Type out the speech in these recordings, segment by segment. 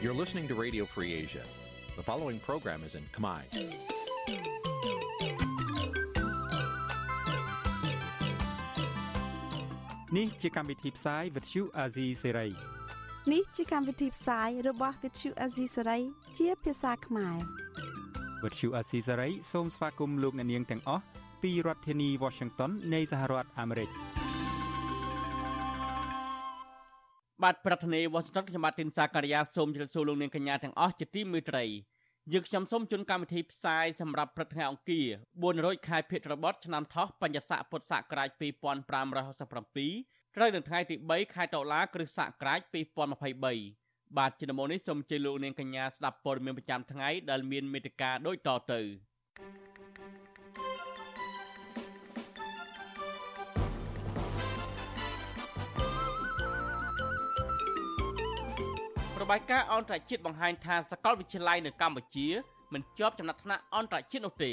You're listening to Radio Free Asia. The following program is in Khmer. នេះជាកម្មវិធីផ្សាយ Vuthu Azizi Serai នេះជាកម្មវិធីផ្សាយរបស់ Vuthu Azizi Serai ជាភាសាខ្មែរ Vuthu Azizi Serai សូមស្វាគមន៍លោកអ្នកនាងទាំងអស់ពីរដ្ឋធានី Washington នៃសហរដ្ឋអាមេរិក បាទប្រធានាទី Washington ខ្ញុំបាទទីនសាការីយ៉ាសូមជម្រាបសួរលោកនាងកញ្ញាទាំងអស់ជាទីមេត្រីយើងខ្ញុំសូមជូនកម្មវិធីផ្សាយសម្រាប់ព្រឹកថ្ងៃអង្គារ400ខែភទ្របទឆ្នាំថោះបញ្ញស័កពុទ្ធសករាជ2567ត្រូវនៅថ្ងៃទី3ខែតុលាគ្រិស្តសករាជ2023បាទជាដំបូងនេះសូមអញ្ជើញលោកនាងកញ្ញាស្ដាប់ព័ត៌មានប្រចាំថ្ងៃដែលមានមេត្តាដូចតទៅ បាយការណ៍អន្តរជាតិបង្ហាញថាសាកលវិទ្យាល័យនៅកម្ពុជាមិនជាប់ចំណាត់ថ្នាក់អន្តរជាតិនោះទេ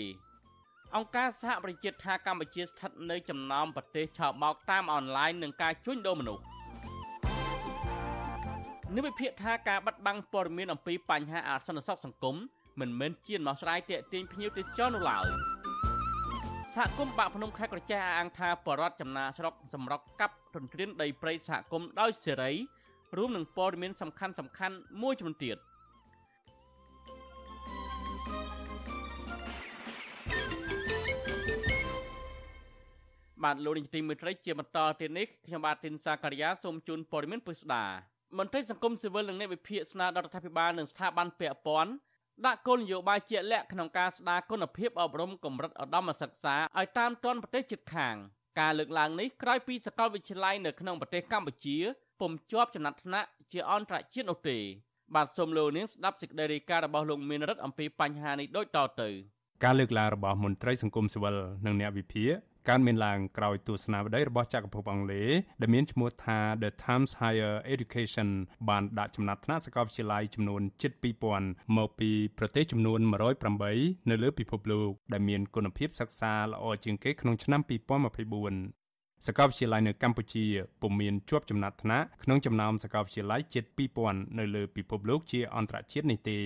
អង្គការសហប្រជាជាតិថាកម្ពុជាស្ថិតនៅចំណោមប្រទេសឆោបបោកតាមអនឡាញនឹងការជួញដូរមនុស្សនិវិភាគថាការបាត់បង់ព័ត៌មានអំពីបញ្ហាអសន្តិសុខសង្គមមិនមែនជាដំណោះស្រាយទាក់ទាញភ្ញៀវទេសចរនោះឡើយសហគមន៍បាក់ភ្នំខេត្តក្រចេះអាងថាបរដ្ឋចំណាស្រុកសម្រុកកាប់ទន្ទ្រានដីព្រៃសហគមន៍ដោយសេរី រួមនឹងព័ត៌មានសំខាន់សំខាន់មួយចំនួនទៀតបាទលោកនាយកទីមេត្រីជាបន្តទៀតនេះខ្ញុំបាទទីនសាការីយ៉ាសូមជូនព័ត៌មានពិស្ដាមន្ត្រីសង្គមស៊ីវិលនិងអ្នកវិភាគស្នើដល់រដ្ឋាភិបាលនិងស្ថាប័នពាក់ព័ន្ធដាក់គោលនយោបាយជាក់លាក់ក្នុងការស្ដារគុណភាពអប់រំកម្រិតឧត្តមសិក្សាឲ្យតាមទាន់ប្រទេសជិតខាងការលើកឡើងនេះក្រោយពីសាកលវិទ្យាល័យនៅក្នុងប្រទេសកម្ពុជា ពុំជាប់ចំណាត់ថ្នាក់ជាអន្តរជាតិនោះទេបាទសូមលោកនាងស្ដាប់សេចក្តីរាយការណ៍របស់លោកមានរិទ្ធអំពីបញ្ហានេះដូចតទៅការលើកឡើងរបស់មន្ត្រីសង្គមស៊ីវិលនិងអ្នកវិភាគកើតមានឡើងក្រោយទស្សនាវដ្តីរបស់ចក្រភពអង់គ្លេសដែលមានឈ្មោះថា The Times Higher Education បានដាក់ចំណាត់ថ្នាក់សាកលវិទ្យាល័យចំនួនជិត2000មកពីប្រទេសចំនួន108នៅលើពិភពលោកដែលមានគុណភាពសិក្សាល្អជាងគេក្នុងឆ្នាំ2024 សាកលវិទ្យាល័យនៅកម្ពុជាពុំមានជាប់ចំណាត់ថ្នាក់ក្នុងចំណោមសាកលវិទ្យាល័យជិត2000នៅលើពិភពលោកជាអន្តរជាតិនេះទេ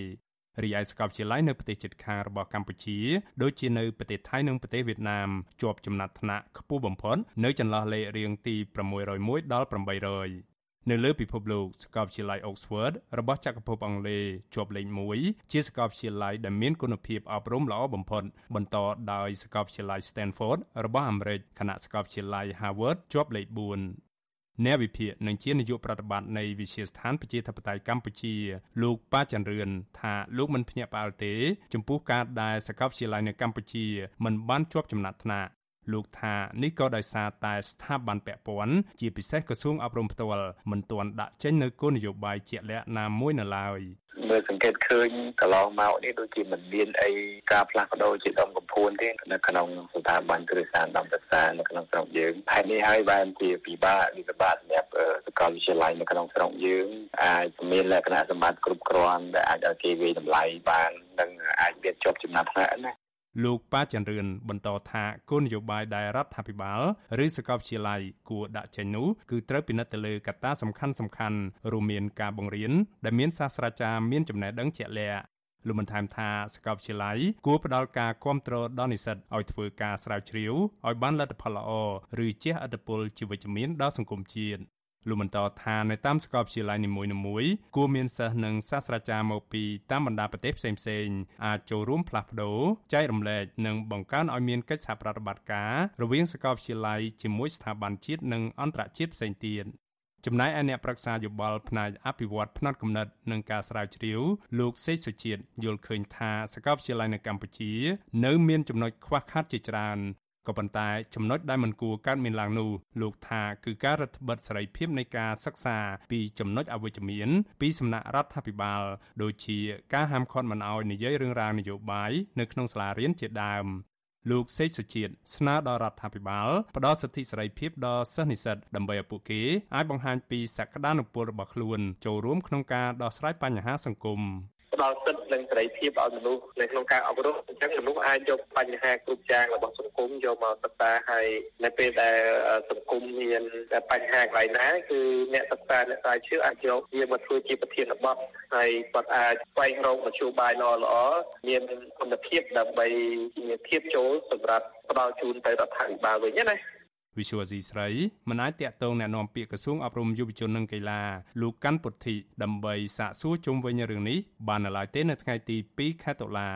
រីឯសាកលវិទ្យាល័យនៅប្រទេសជិតខាងរបស់កម្ពុជាដូចជានៅប្រទេសថៃនិងប្រទេសវៀតណាមជាប់ចំណាត់ថ្នាក់ខ្ពស់បំផុតនៅចន្លោះលេខរៀងទី601ដល់800 នៅលើពិភពលោកសាកលវិទ្យាល័យ Oxford របស់ចក្រភពអង់គ្លេសជាប់លេខ1ជាសាកលវិទ្យាល័យដែលមានគុណភាពអប់រំល្អបំផុតបន្តដោយសាកលវិទ្យាល័យ Stanford របស់អាមេរិកខណៈសាកលវិទ្យាល័យ Harvard ជាប់លេខ4អ្នកវិភាគនិងជានាយកប្រតិបត្តិនៃវិទ្យាស្ថានប្រជាធិបតេយ្យកម្ពុជា លោកប៉ាចន្ទរឿនថាលោកមិនភ្ញាក់ផ្អើលទេ ចំពោះការដែលសាកលវិទ្យាល័យនៅកម្ពុជាមិនបានជាប់ចំណាត់ថ្នាក់ លោកថានេះក៏ដោយសារតែស្ថាប័នពាក់ព័ន្ធជាពិសេសក្រសួងអប់រំផ្ទាល់មិនទាន់ដាក់ចេញនៅគោលនយោបាយជាក់លាក់ណាមួយនៅឡើយមើលសង្កេតឃើញកន្លងមកនេះដូចជាមិនមានអីការផ្លាស់ប្ដូរជាដុំកំភួនទេនៅក្នុងស្ថាប័នគ្រឹះស្ថានដំសិក្សានៅក្នុងស្រុកយើងហើយនេះហើយបានជាពិបាកវិបាកសម្រាប់សាកលវិទ្យាល័យនៅក្នុងស្រុកយើងអាចមានលក្ខណៈសម្បត្តិគ្រប់គ្រាន់ដែលអាចឲ្យគេវិតម្លៃបាននិងអាចមានជាប់ចំណាត់ថ្នាក់ណា លោកប៉ាចន្ទរឿនបន្តថាគោលនយោបាយដែលរដ្ឋាភិបាលឬសាកលវិទ្យាល័យគួរដាក់ចេញនោះគឺត្រូវពិនិត្យទៅលើកត្តាសំខាន់សំខាន់រួមមានការបង្រៀនដែលមានសាស្ត្រាចារ្យមានចំណេះដឹងជាក់លាក់លោកបានថែមថាសាកលវិទ្យាល័យគួរផ្ដល់ការគ្រប់គ្រងដល់និស្សិតឲ្យធ្វើការស្រាវជ្រាវឲ្យបានលទ្ធផលល្អឬជះឥទ្ធិពលជាវិជ្ជមានដល់សង្គមជាតិ លោកបន្តថានៅតាមសាកលវិទ្យាល័យនីមួយៗគួរមានសិស្សនិងសាស្ត្រាចារ្យមកពីតាមបណ្ដាប្រទេសផ្សេងៗអាចចូលរួមផ្លាស់ប្ដូរចែករំលែកនិងបង្កើនឲ្យមានកិច្ចសហប្រតិបត្តិការរវាងសាកលវិទ្យាល័យជាមួយស្ថាប័នជាតិនិងអន្តរជាតិផ្សេងទៀតចំណែកឯអ្នកប្រឹក្សាយោបល់ផ្នែកអភិវឌ្ឍផ្នត់គំនិតនិងការស្រាវជ្រាវលោកសេកសុជាតិយល់ឃើញថាសាកលវិទ្យាល័យនៅកម្ពុជា នៅមានចំណុចខ្វះខាតជាច្រើន ក៏ប៉ុន្តែចំណុចដែលមិនគួរកើតមានឡើងនោះលោកថាគឺការរដ្ឋបិទសេរីភាពនៃការសិក្សាពីចំណុចអវិជ្ជមាន ពីសំណាក់រដ្ឋាភិបាល ដូចជាការហាមឃាត់មិនឲ្យនិយាយរឿងរ៉ាវនយោបាយនៅក្នុងសាលារៀនជាដើមលោកសេកសុជាតិស្នើដល់រដ្ឋាភិបាលផ្ដល់សិទ្ធិសេរីភាពដល់សិស្សនិស្សិតដើម្បីឲ្យពួកគេអាចបង្ហាញពីសក្តានុពលរបស់ខ្លួនចូលរួមក្នុងការដោះស្រាយបញ្ហាសង្គម ផ្ដល់សិទ្ធិនិងសេរីភាពឲ្យមនុស្សនៅក្នុងការអប់រំអញ្ចឹងមនុស្សអាចយកបញ្ហាគ្រប់យ៉ាងរបស់សង្គង្គមយកមកសិក្សាហើយនៅពេលដែលសង្គមមានបញ្ហាកន្លែងណាគឺអ្នកសិក្សាអ្នកស្រាវជ្រាវអាចយកវាមកធ្វើជាប្រធានបទហើយគាត់អាចស្វែងរកមធ្យោបាយល្អល្អមានគុណភាពដើម្បីមានភាពចូលសម្រាប់ផ្ដល់ជូនទៅរដ្ឋាភិបាលវិញណា វិសុវអាស៊ីស្រីមិនអាចតាក់ទងណែនាំពាក្យក្រសួងអប់រំយុវជននិងកីឡាលោកកាន់ពុទ្ធិដើម្បីសាកសួរជុំវិញរឿងនេះបាននៅឡើយទេនៅថ្ងៃទី2ខែតុលា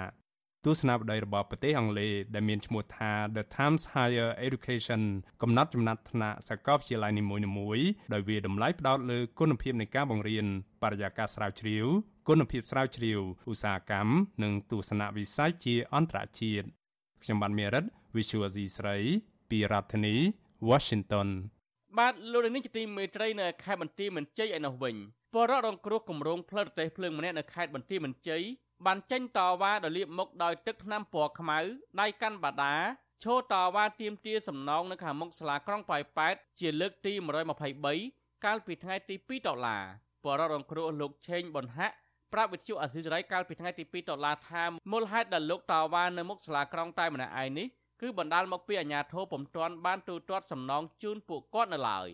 ទស្សនវិស័យរបស់ប្រទេសអង់គ្លេសដែលមានឈ្មោះថា The Times Higher Education កំណត់ចំណាត់ថ្នាក់សាកលវិទ្យាល័យនីមួយៗដោយវាតម្លៃផ្ដោតលើគុណភាពនៃការបង្រៀនបរិយាកាសស្រាវជ្រាវគុណភាពស្រាវជ្រាវឧស្សាហកម្មនិងទស្សនវិស័យជាអន្តរជាតិខ្ញុំបានមេរិត Visual C ស្រីពីរដ្ឋធានី Washington បាទលោកនាងជាទីមេត្រីនៅខេត្តបន្ទាយមានជ័យឯនោះវិញបរិរងគ្រោះគម្រោងផ្លិតប្រទេសភ្លើងម្នាក់នៅខេត្តបន្ទាយមានជ័យបានចេញតវ៉ាដល់លៀបមុខដោយទឹកថ្នាំពណ៌ខ្មៅដៃកាន់បាដាឈោតវ៉ាទាមទារសំណងនៅខាងមុខសាលាក្រុងប៉ោយប៉ែតជាលើកទី123កាលពីថ្ងៃទី2ដុល្លារបរិរងគ្រោះលោកឆេងប៊ុនហាក់ប្រាប់វិទ្យុអាស៊ីសេរីកាលពីថ្ងៃទី2ដុល្លារថាមូលហេតុដែលលោកតវ៉ានៅមុខសាលាក្រុងតែម្នាក់ឯងនេះ គឺបណ្ដាលមកពីអាញាធរពុំទាន់បានទូទាត់សំណងជូនពួកគាត់នៅឡើយ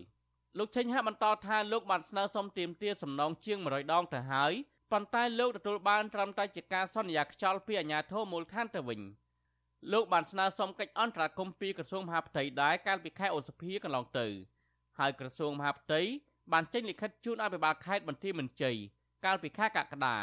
លោកឆេងហាក់បន្តថាលោកបានស្នើសុំទាមទារសំណងជាង100ដងទៅហើយប៉ុន្តែលោកទទួលបានត្រឹមតែជាការសន្យាខ្យល់ពីអាជ្ញាធរមូលដ្ឋានទៅវិញលោកបានស្នើសុំកិច្ចអន្តរាគមន៍ពីក្រសួងមហាផ្ទៃដែរកាលពីខែឧសភាកន្លងទៅហើយក្រសួងមហាផ្ទៃបានចេញលិខិតជូនអភិបាលខេត្តបន្ទាយមានជ័យកាលពីខែកក្កដា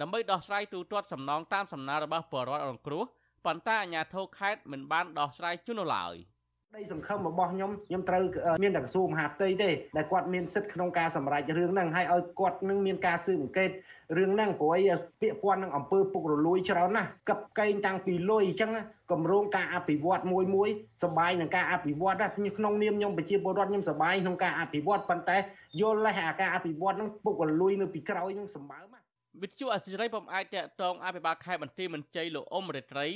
ដើម្បីដោះស្រាយទូទាត់សំណងតាមសំណើរបស់ពលរដ្ឋរងគ្រោះ ប៉ុន្តែអាជ្ញាធរខេត្តមិនបានដោះស្រាយជូននៅឡើយ។ក្តីសង្ឃឹមរបស់ខ្ញុំខ្ញុំត្រូវមានតែក្រសួងមហាផ្ទៃទេដែលគាត់មានសិទ្ធិក្នុងការសម្រេចរឿងហ្នឹងហើយឲ្យគាត់នឹងមានការស៊ើបអង្កេតរឿងហ្នឹងព្រោះអីពាក្យពាន់នឹងអំពើពុករលួយច្រើនណាស់កັບកេងតាំងពីលុយអញ្ចឹងគម្រោងការអភិវឌ្ឍមួយមួយសបាយនឹងការអភិវឌ្ឍក្នុងនាមខ្ញុំប្រជាពលរដ្ឋខ្ញុំសបាយក្នុងការអភិវឌ្ឍប៉ុន្តែយល់លេះអាការអភិវឌ្ឍហ្នឹងពុករលួយនៅពីក្រោយហ្នឹងសម្បើមវិទ្យុអសិរ័យពុំអាចតកតងអភិបាលខេត្តបន្ទាយមានជ័យលោកអ៊ុំរិត្រី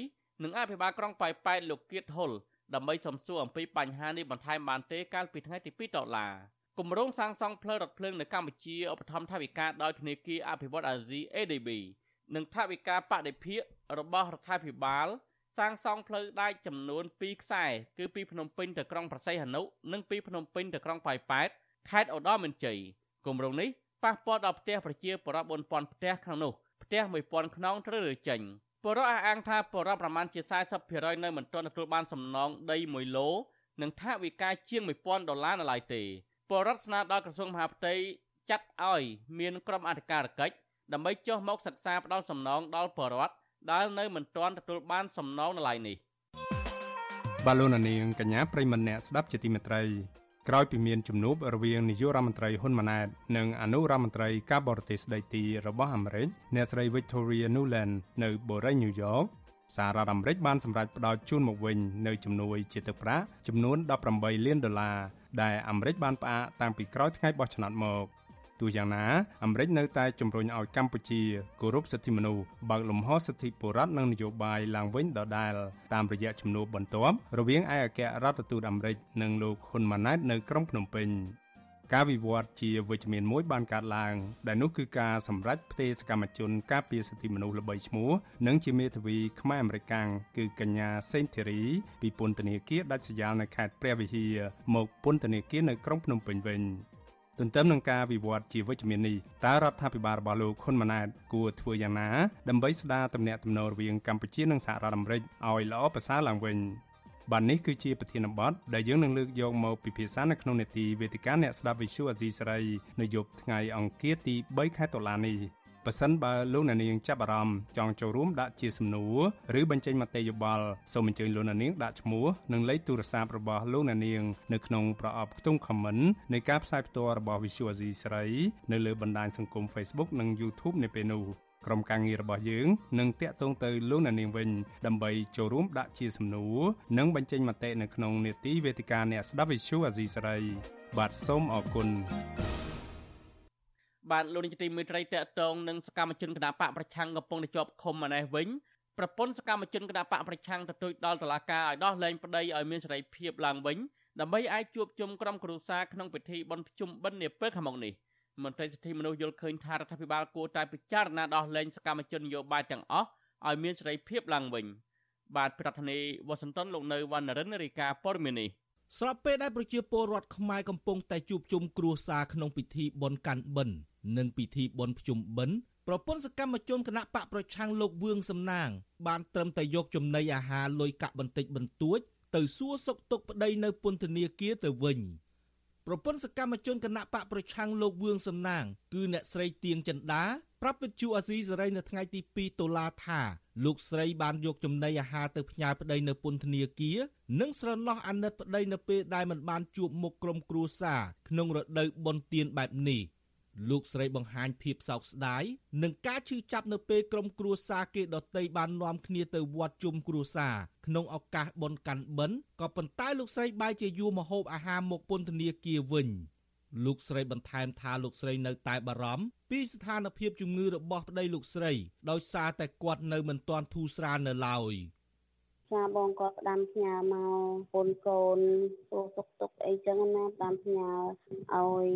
និងអភិបាលក្រុងប៉ោយប៉ែតលោកគៀតហុលដើម្បីសំសួរអំពីបញ្ហានេះបន្ថែមបានទេកាលពីថ្ងៃទី2ដុល្លារគម្រោងសាងសង់ផ្លូវរថភ្លើងនៅកម្ពុជាឧបត្ថម្ភថវិកាដោយធនាគារអភិវឌ្ឍអាស៊ី ADB និងថវិកាបដិភាគរបស់រដ្ឋាភិបាល សាងសង់ផ្លូវដែកចំនួន2ខ្សែគឺពីភ្នំពេញទៅក្រុងប្រស័យហនុនិងពីភ្នំពេញទៅក្រុងប៉ោយប៉ែតខេត្តឧត្តរមានជ័យគម្រោងនេះប៉ះពាល់ដល់ផ្ទះប្រជាពលរដ្ឋ4000ផ្ទះក្នុងនោះផ្ទះ1000ខ្នងត្រូវរើចេញ ពលរដ្ឋអះអាងថាពលរដ្ឋប្រមាណជា40%នៅមិនទាន់ទទួលបានសំណងដី1ឡូនិងថវិកាជាង1000ដុល្លារនៅឡើយទេពលរដ្ឋស្នើដល់ក្រសួងមហាផ្ទៃចាត់ឲ្យមានក្រុមអធិការកិច្ចដើម្បីចុះមកសិក្សាផ្ដល់សំណងដល់ពលរដ្ឋដែលនៅមិនទាន់ទទួលបានសំណងនៅឡើយនេះបាឡូណានីងកញ្ញាប្រិមម្នាក់ស្ដាប់ជាទីមេត្រី ក្រោយពីមានជំនួបរវាងនាយករដ្ឋមន្ត្រីហ៊ុនម៉ាណែតនិងអនុរដ្ឋមន្ត្រីការបរទេសស្ដីទីរបស់អាមេរិកអ្នកស្រី Victoria Nuland នៅបូរី New York សាររដ្ឋអាមេរិកបានសម្រេចផ្ដល់ជូនមកវិញនៅជំនួយជាទឹកប្រាក់ចំនួន18លានដុល្លារដែលអាមេរិកបានផ្អាកតាំងពីក្រោយថ្ងៃបោះឆ្នោតមក ទោះយ៉ាងណាអាមេរិកនៅតែជំរុញឲ្យកម្ពុជាគោរពសិទ្ធិមនុស្សបើកលំហសិទ្ធិបុរដ្ឋនិងនយោបាយឡើងវិញដដែលតាមរយៈជំនួបបន្ទាប់រវាងឯកអគ្គរដ្ឋទូតអាមេរិកនិងលោកហ៊ុនម៉ាណែតនៅក្រុងភ្នំពេញការវិវត្តជាវិជ្ជមានមួយបានកើតឡើង ដែលនោះគឺការសម្រេចផ្ទេរសកម្មជនការពារសិទ្ធិមនុស្សល្បីឈ្មោះនិងជាមេធាវីខ្មែរអមេរិកាំងគឺកញ្ញាសេងធីរីពីពន្ធនាគារដាច់ស្រយាលនៅខេត្តព្រះវិហារមកពន្ធនាគារនៅក្រុងភ្នំពេញវិញ ទន្ទឹមនឹងការវិវត្តជាវិជ្ជមាននេះតើរដ្ឋាភិបាលរបស់លោកហ៊ុនម៉ាណែតគួរធ្វើយ៉ាងណាដើម្បីស្ដារទំនាក់ទំនងរវាងកម្ពុជានិងសហរដ្ឋអាមេរិកឲ្យល្អប្រសើរឡើងវិញបាទនេះគឺជាប្រធានបទដែលយើងនឹងលើកយកមកពិភាក្សានៅក្នុងនេតិវេទិកាអ្នកស្ដាប់វិទ្យុអាស៊ីសេរីនៅយប់ថ្ងៃអង្គារទី3ខែតុលានេះ ប៉ះសិនបើលោកអ្នកនាងចាប់អារម្មណ៍ចង់ចូលរួមដាក់ជាសំណួរឬបញ្ចេញមតិយោបល់សូមអញ្ជើញលោកអ្នកនាងដាក់ឈ្មោះនិងលេខទូរស័ព្ទរបស់លោកអ្នកនាងនៅក្នុងប្រអប់ខ្ទង់ comment នៃការផ្សាយផ្ទាល់របស់ Visual Asia ស្រីនៅលើបណ្ដាញសង្គម Facebook និង YouTube នៅពេលនោះក្រុមការងាររបស់យើងនឹងតាក់ទងទៅលោកអ្នកនាងវិញដើម្បីចូលរួមដាក់ជាសំណួរនិងបញ្ចេញមតិនៅក្នុងនេតិវេទិកាអ្នកស្ដាប់ Visual Asia ស្រីបាទសូមអរគុណ បាទលោកនាយកទីមេត្រីតកតងនឹងសកម្មជនគណបកប្រឆាំងកំពុងតែជាប់ឃុំម្នេះវិញប្រពន្ធសកម្មជនគណបកប្រឆាំងទទូចដល់តុលាការឲ្យដោះលែងប្តីឲ្យមានសេរីភាពឡើងវិញដើម្បីអាចជួបជុំក្រុមគ្រួសារក្នុងពិធីបុណ្យភ្ជុំបិណ្ឌនាពេលខាងមុខនេះមន្ត្រីសិទ្ធិមនុស្សយល់ឃើញថារដ្ឋាភិបាលគួរតែពិចារណាដោះលែងសកម្មជននយោបាយទាំងអស់ឲ្យមានសេរីភាពឡើងវិញបាទប្រធានាធិបតីវ៉ាស៊ីនតោនលោកនៅវណ្ណរិនរាយការណ៍ព័ត៌មាននេះស្របពេលដែលប្រជាពលរដ្ឋខ្មែរកំពុងតែជួបជុំគ្រួសារក្នុងពិធីបុណ្យកាន់បិណ្ឌ និងពិធីបុណ្យភ្ជុំបិណ្ឌប្រពន្ធសកម្មជនគណៈបកប្រឆាំងលោកវឿងសំណាង បានត្រឹមតែយកចំណីអាហារលុយកាក់បន្តិចបន្តួច ទៅសួរសុខទុក្ខប្តីនៅពន្ធនាគារទៅវិញប្រពន្ធសកម្មជនគណៈបកប្រឆាំងលោកវឿងសំណាង គឺអ្នកស្រីទៀងចិន្តាប្រាប់វិទ្យុអាស៊ីសេរីនៅថ្ងៃទី2តុលាថាលោកស្រីបានយកចំណីអាហារទៅផ្ញើប្តីនៅពន្ធនាគារនិងស្រណោះអាណិតប្តីនៅពេលដែលមិនបានជួបមុខក្រុមគ្រួសារក្នុងរដូវបុណ្យទានបែបនេះ លោកស្រីបង្ហាញភាពសោកស្ដាយនឹងការឈឺចាប់នៅពេលក្រុមគ្រួសារគេដតីបាននាំគ្នាទៅវត្តជុំគ្រួសារក្នុងឱកាសបុណ្យកាន់បិណ្ឌក៏ប៉ុន្តែលោកស្រីបែរជាយួរមហូបអាហារមកពន្ធនាគារវិញ។លោកស្រីបន្ថែមថាលោកស្រីនៅតែបារម្ភពីស្ថានភាពជំងឺរបស់ប្តីលោកស្រីដោយសារតែគាត់នៅមិនទាន់ធូរស្រាលនៅឡើយ។ ចាបងគាត់ផ្ដាំផ្ញើមកកូនកូនសួរសុខទុក្ខអីចឹងណាផ្ដាំផ្ញើឲ្យ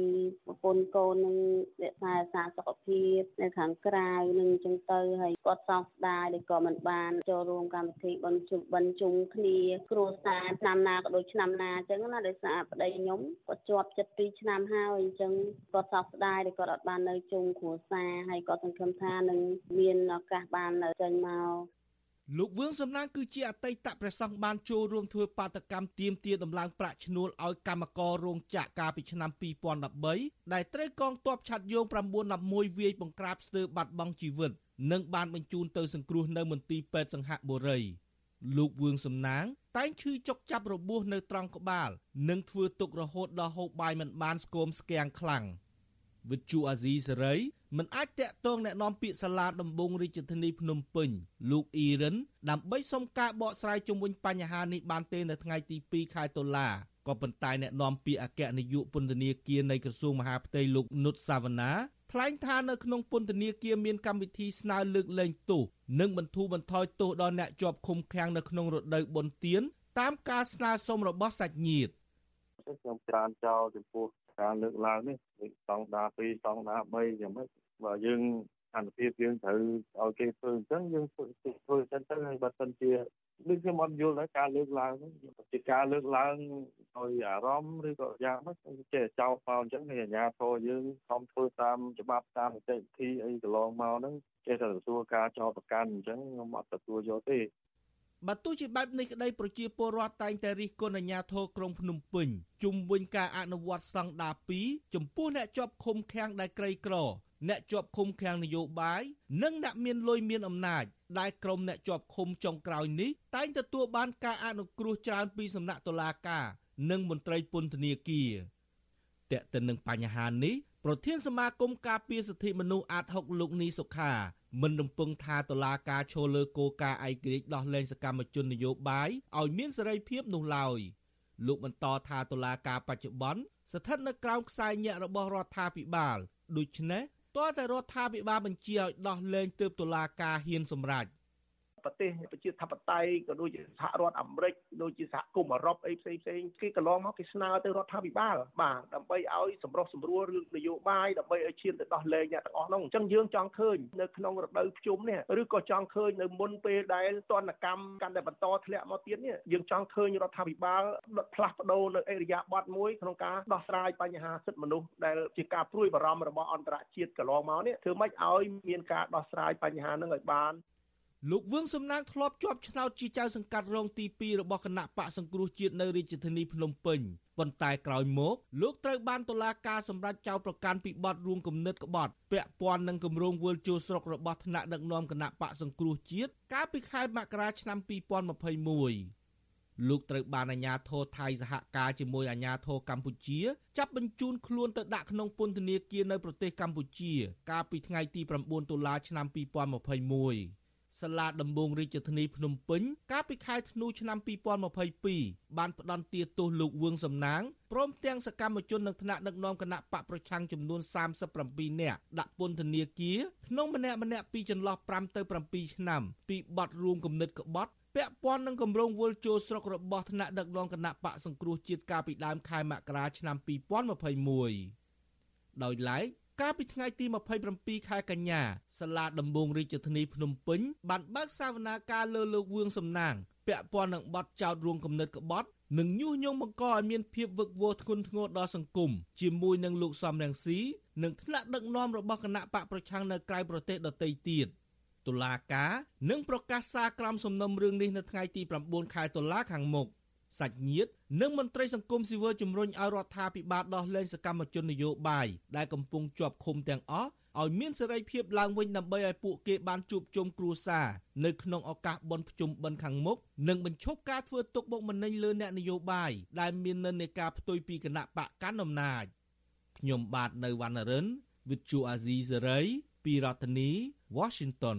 ប្រពន្ធកូននឹងរក្សាសារសុខភាពនៅខាងក្រៅនឹងចឹងទៅហើយគាត់សោកស្ដាយដែលក៏មិនបានចូលរួមកម្មវិធីបន់ជុំបន់ជុំគ្នាគ្រួសារឆ្នាំណាក៏ដូចឆ្នាំណាចឹងណាដោយសារប្តីខ្ញុំគាត់ជាប់ចិត្ត2ឆ្នាំហើយអញ្ចឹងគាត់សោកស្ដាយដែលគាត់អត់បាននៅជុំគ្រួសារហើយគាត់សង្ឃឹមថានឹងមានឱកាសបានចេញមក លោកវឿងសំណាងគឺជាអតីតព្រះសង្ឃបានចូលរួមធ្វើបាតកម្មទាមទារដំឡើងប្រាក់ឈ្នួលឲ្យកម្មកររោងចក្រកាលពីឆ្នាំ2013ដែលត្រូវកងទ័ពឆាត់យង911វាយបង្ក្រាបស្ទើរបាត់បង់ជីវិតនិងបានបញ្ជូនទៅសង្គ្រោះនៅមន្ទីរពេទ្យសង្ហបុរីលោកវឿងសំណាងតែងឈឺចុកចាប់របួសនៅត្រង់ក្បាល និងធ្វើទុករហូតដល់ហូបបាយមិនបានស្គមស្គាំងខ្លាំងវិទ្យុអាស៊ីសេរី មិនអាចតាក់ទងแนะនាំពាក្យសាលាដំបងរាជធានីភ្នំពេញលោកអ៊ីរិនដើម្បីសុំការបកស្រាយជុំវិញបញ្ហានេះបានទេនៅថ្ងៃទី2ខែតុលាក៏ប៉ុន្តែអ្នកនាំពាក្យអគ្គនាយកពន្ធនាគារនៃក្រសួងមហាផ្ទៃលោកនុតសាវណ្ណាថ្លែងថានៅក្នុងពន្ធនាគារមានកម្មវិធីស្នើលើកលែងទោសនិងបន្ធូរបន្ថយទោសដល់អ្នកជាប់ឃុំឃាំងនៅក្នុងរដូវបុណ្យទានតាមការស្នើសុំរបស់សាច់ញាតិខ្ញុំច្រានចោលចំពោះការលើកឡើងនេះស្តង់ដា2ស្តង់ដា3យ៉ាងម៉េច បើយើងអនុភាពយើងត្រូវឲ្យគេធ្វើអញ្ចឹងយើងធ្វើធ្វើអញ្ចឹងទៅហើយបើសិនជាដូចខ្ញុំអត់យល់ដែរការលើកឡើងហ្នឹងជាការលើកឡើងដោយអារម្មណ៍ឬក៏យ៉ាងម៉េចចេះចោលមកអញ្ចឹងហើយអាជ្ញាធរយើងខំធ្វើតាមច្បាប់តាមនីតិវិធីអីកន្លងមកហ្នឹងចេះតែទទួលការចោទប្រកាន់អញ្ចឹងខ្ញុំអត់ទទួលយកទេបើទោះជាបែបនេះក្តីប្រជាពលរដ្ឋតែងតែរិះគន់អាជ្ញាធរក្រុងភ្នំពេញជុំវិញការអនុវត្តស្តង់ដារ2ចំពោះអ្នកជាប់ឃុំឃាំងដែលក្រីក្រ អ្នកជាប់ឃុំឃាំងនយោបាយនិងអ្នកមានលុយមានអំណាចដែលក្រុមអ្នកជាប់ឃុំចុងក្រោយនេះតែងទទួលបានការអនុគ្រោះច្រើនពីសំណាក់តុលាការនិងមន្ត្រីពន្ធនាគារតែកទៅនឹងបញ្ហានេះប្រធានសមាគមការពារសិទ្ធិមនុស្សអាត6លោកនីសុខាមិនរំពឹងថាតុលាការឈលលើគោលការណ៍ឯករាជ្យដោះលែងសកម្មជននយោបាយឲ្យមានសេរីភាពនោះឡើយលោកបន្តថាតុលាការបច្ចុប្បន្នស្ថិតនៅក្រោមខ្សែញាក់របស់រដ្ឋាភិបាលដូច្នេះ តើតែរដ្ឋាភិបាលបញ្ជាឲ្យដោះលែងទើបតុលាការហ៊ានសម្រេច ប្រទេសប្រជាធិបតេយ្យក៏ដូចជាសហរដ្ឋអាមេរិកដូចជាសហគមន៍អឺរ៉ុបអីផ្សេងផ្សេងគេកន្លងមកគេស្នើទៅរដ្ឋាភិបាលបាទដើម្បីឲ្យសម្រុះសម្រួលរឿងនយោបាយដើម្បីឲ្យឈានទៅដោះលែងអ្នកទាំងអស់នោះអញ្ចឹងយើងចង់ឃើញនៅក្នុងរដូវភ្ជុំនេះឬក៏ចង់ឃើញនៅមុនពេលដែលទណ្ឌកម្មកាន់តែបន្តធ្លាក់មកទៀតនេះយើងចង់ឃើញរដ្ឋាភិបាលដុតផ្លាស់ប្ដូរនៅអេរិយាប័តមួយក្នុងការដោះស្រាយបញ្ហាសិទ្ធិមនុស្សដែលជាការព្រួយបារម្ភរបស់អន្តរជាតិកន្លងមកនេះធ្វើម៉េចឲ្យមានការដោះស្រាយបញ្ហានឹងឲ្យបាន លោកវឿងសំណាងធ្លាប់ជាប់ឆ្នោតជាចៅសង្កាត់រងទី2របស់គណៈបកសង្គ្រោះជាតិនៅរាជធានីភ្នំពេញប៉ុន្តែក្រោយមកលោកត្រូវបានតុលាការសម្រេចចោទប្រកាន់ពីបទរួមគំនិតក្បត់ពាក់ព័ន្ធនឹងគម្រោងវិលជួស្រុករបស់ថ្នាក់ដឹកនាំគណៈបកសង្គ្រោះជាតិកាលពីខែមករាឆ្នាំ2021លោកត្រូវបានអាជ្ញាធរថៃសហការជាមួយអាជ្ញាធរកម្ពុជា ចាប់បញ្ជូនខ្លួនទៅដាក់ក្នុងពន្ធនាគារនៅប្រទេសកម្ពុជា កាលពីថ្ងៃទី9តុលាឆ្នាំ2021 សាលាដំបងរាជធានីភ្នំពេញកាលពីខែធ្នូឆ្នាំ2022បានផ្តន្ទាទោសលោកវឿងសំណាងព្រមទាំងសកម្មជននឹងថ្នាក់ដឹកនាំគណៈបកប្រឆាំងចំនួន37នាក់ដាក់ពន្ធនាគារក្នុងម្នាក់ម្នាក់ពីចន្លោះ5ទៅ7ឆ្នាំពីបទរួមគំនិតក្បត់ពាក់ព័ន្ធនឹងគម្រោងវល់ចូលស្រុករបស់ថ្នាក់ដឹកនាំគណៈបកសង្គ្រោះជាតិកាលពីដើមខែមករាឆ្នាំ2021ដោយឡែក កាលពីថ្ងៃទី27ខែកញ្ញាសាលាដំបងរាជធានីភ្នំពេញបានបើកសវនាការលើលោកវឿងសំណាងពាក់ព័ន្ធនឹងបទចោទរួមគំនិតក្បត់និងញុះញង់បង្កឲ្យមានភាពវឹកវរធ្ងន់ធ្ងរដល់សង្គមជាមួយនឹងលោកសំរងស៊ីនិងថ្នាក់ដឹកនាំរបស់គណៈបកប្រឆាំងនៅក្រៅប្រទេសដទៃទៀតតុលាការនឹងប្រកាសសារក្រមសំណុំរឿងនេះនៅថ្ងៃទី9ខែតុលាខាងមុខ សាច់ញាតិនិងមន្ត្រីសង្គមស៊ីវិលជំរុញឲ្យរដ្ឋាភិបាលដោះលែងសកម្មជននយោបាយដែលកំពុងជាប់ឃុំទាំងអស់ឲ្យមានសេរីភាពឡើងវិញដើម្បីឲ្យពួកគេបានជួបជុំគ្រួសារនៅក្នុងឱកាសបុណ្យភ្ជុំបិណ្ឌខាងមុខនិងបញ្ឈប់ការធ្វើទុកបុកម្នេញលើអ្នកនយោបាយដែលមាននិន្នាការផ្ទុយពីគណៈបកកាន់អំណាចខ្ញុំបាទនៅវណ្ណរិន With Chu Azizi Serai ពីរដ្ឋធានី Washington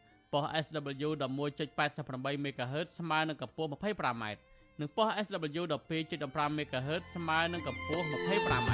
ប៉ុស SW 11.88 MHz ស្មើនឹងកម្ពស់ 25m និងប៉ុស SW 12.15 MHz ស្មើនឹងកម្ពស់ 25m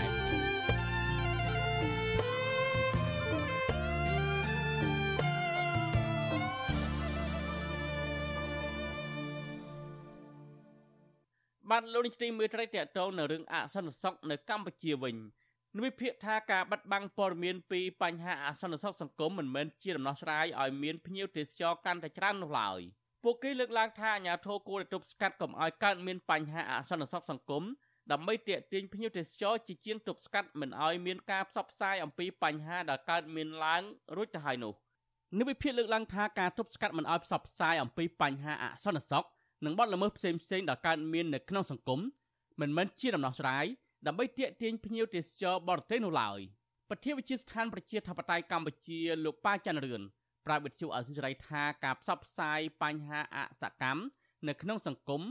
បានលោកនាយកទីមេត្រីតកតងនៅរឿងអសន្តិសុខនៅកម្ពុជាវិញនិ វិភាគថាការបិទបាំងព័ត៌មានពីបញ្ហាអសន្តិសុខសង្គមមិនមែនជាដំណោះស្រាយឲ្យមានភ្ញៀវទេសចរកាន់តែច្រើននោះឡើយពួកគេលើកឡើងថាអាជ្ញាធរគួរតែទប់ស្កាត់កុំឲ្យកើតមានបញ្ហាអសន្តិសុខសង្គមដើម្បីទាក់ទាញភ្ញៀវទេសចរជាជាងទប់ស្កាត់មិនឲ្យមានការផ្សព្វផ្សាយអំពីបញ្ហាដែលកើតមានឡើងរួចទៅហើយនោះនិវិភាគលើកឡើងថាការទប់ស្កាត់មិនឲ្យផ្សព្វផ្សាយអំពីបញ្ហាអសន្តិសុខនិងបទល្មើសផ្សេងៗដែលកើតមាននៅក្នុងសង្គមមិនមែនជាដំណោះស្រាយ ដើម្បីទាក់ទាញភ្ញៀវទេសចរបរទេសនោះឡើយប្រធានវិជាស្ថានប្រជាធិបតេយ្យកម្ពុជាលោកប៉ាច័ន្ទរឿនប្រាប់វិទ្យុអសិរ័យថាការផ្សព្វផ្សាយបញ្ហាអសកម្មនៅក្នុងសង្គម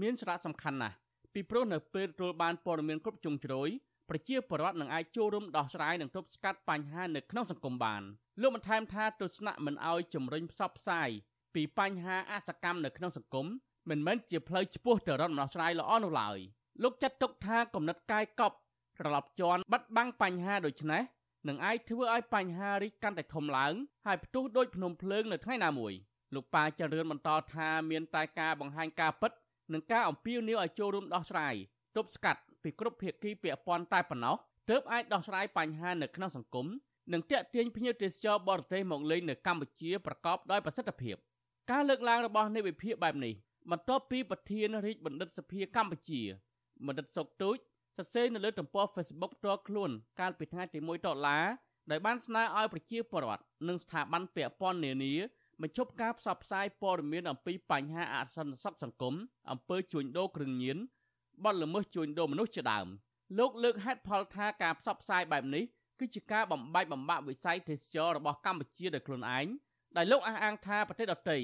មានសារៈសំខាន់ណាស់ពីព្រោះនៅពេលទទួលបានព័ត៌មានគ្រប់ជ្រុងជ្រោយប្រជាពលរដ្ឋនឹងអាចចូលរួមដោះស្រាយនិងទប់ស្កាត់បញ្ហានៅក្នុងសង្គមបានលោកបន្ថែមថាទស្សនៈមិនអោយជំរុញផ្សព្វផ្សាយពីបញ្ហាអសកម្មនៅក្នុងសង្គមមិនមែនជាផ្លូវឆ្ពោះទៅរកដំណោះស្រាយល្អនោះឡើយ។ លោកចាត់ទុកថាគំនិតកាយកប់ត្រឡប់ជន់បាត់បង់បញ្ហាដូចនេះនឹងអាចធ្វើឲ្យបញ្ហារីកកាន់តែធំឡើងហើយផ្ទុះដូចភ្នំភ្លើងនៅថ្ងៃណាមួយលោកប៉ាចរឿនបន្តថាមានតែការបង្ហាញការពិតនិងការអំពាវនាវឲ្យចូលរួមដោះស្រាយទប់ស្កាត់ពីគ្រប់ភាគីពាក់ព័ន្ធតែប៉ុណ្ណោះទើបអាចដោះស្រាយបញ្ហានៅក្នុងសង្គមនិងទាក់ទាញភ្ញៀវទេសចរបរទេសមកលេងនៅកម្ពុជាប្រកបដោយប្រសិទ្ធភាពការលើកឡើងរបស់នៃវិភាគបែបនេះបន្ទាប់ពីប្រធានរាជបណ្ឌិតសភាកម្ពុជា បណ្ឌិតសុកទូចសរសេរនៅលើទំព័រ Facebook ផ្ទាល់ខ្លួនកាលពីថ្ងៃទី1ដុល្លារដោយបានស្នើឲ្យប្រជាពលរដ្ឋនិងស្ថាប័នពាក់ព័ន្ធនានាបញ្ឈប់ការផ្សព្វផ្សាយព័ត៌មានអំពីបញ្ហាអសន្តិសុខសង្គមអំពើជួញដូរគ្រឿងញៀនបទល្មើសជួញដូរមនុស្សជាដើមលោកលើកហេតុផលថាការផ្សព្វផ្សាយបែបនេះគឺជាការបំបែកបំបាក់វិស័យទេសចររបស់កម្ពុជាដោយខ្លួនឯងដែលលោកអះអាងថាប្រទេសដទៃ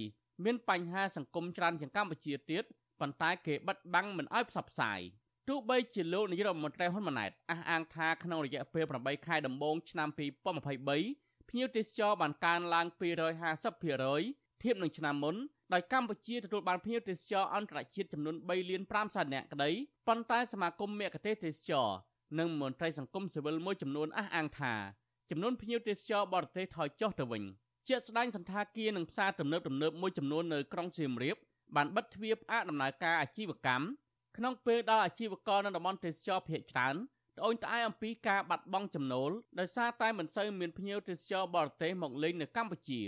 មានបញ្ហាសង្គមច្រើនជាងកម្ពុជាទៀតប៉ុន្តែគេបិទបាំងមិនឲ្យផ្សព្វផ្សាយ ទោះបីជាលោកនាយរដ្ឋមន្ត្រីហ៊ុនម៉ាណែតអះអាងថាក្នុងរយៈពេល8ខែដំបូងឆ្នាំ2023ភ្ញៀវទេសចរបានកើនឡើង250%ធៀបនឹងឆ្នាំមុនដោយកម្ពុជាទទួលបានភ្ញៀវទេសចរអន្តរជាតិចំនួន3លាន5សែននាក់ក្តីប៉ុន្តែសមាគមមគ្គុទ្ទេសក៍ទេសចរនិងមន្ត្រីសង្គមស៊ីវិលមួយចំនួនអះអាងថាចំនួនភ្ញៀវទេសចរបរទេសថយចុះទៅវិញជាក់ស្ដែងសន្តាគារនិងផ្សារទំនើបទំនើបមួយចំនួននៅក្រុងសៀមរាបបានបិទទ្វារផ្អាកដំណើរការអាជីវកម្ម ក្នុងពេលដល់អាជីវករនៅតំបន់ទេសចរភ ieck ច្រើនត្អូញត្អែអំពីការបាត់បង់ចំណូលដោយសារតែមិនសូវមានភ្ញៀវទេសចរបរទេសមកលេងនៅកម្ពុជា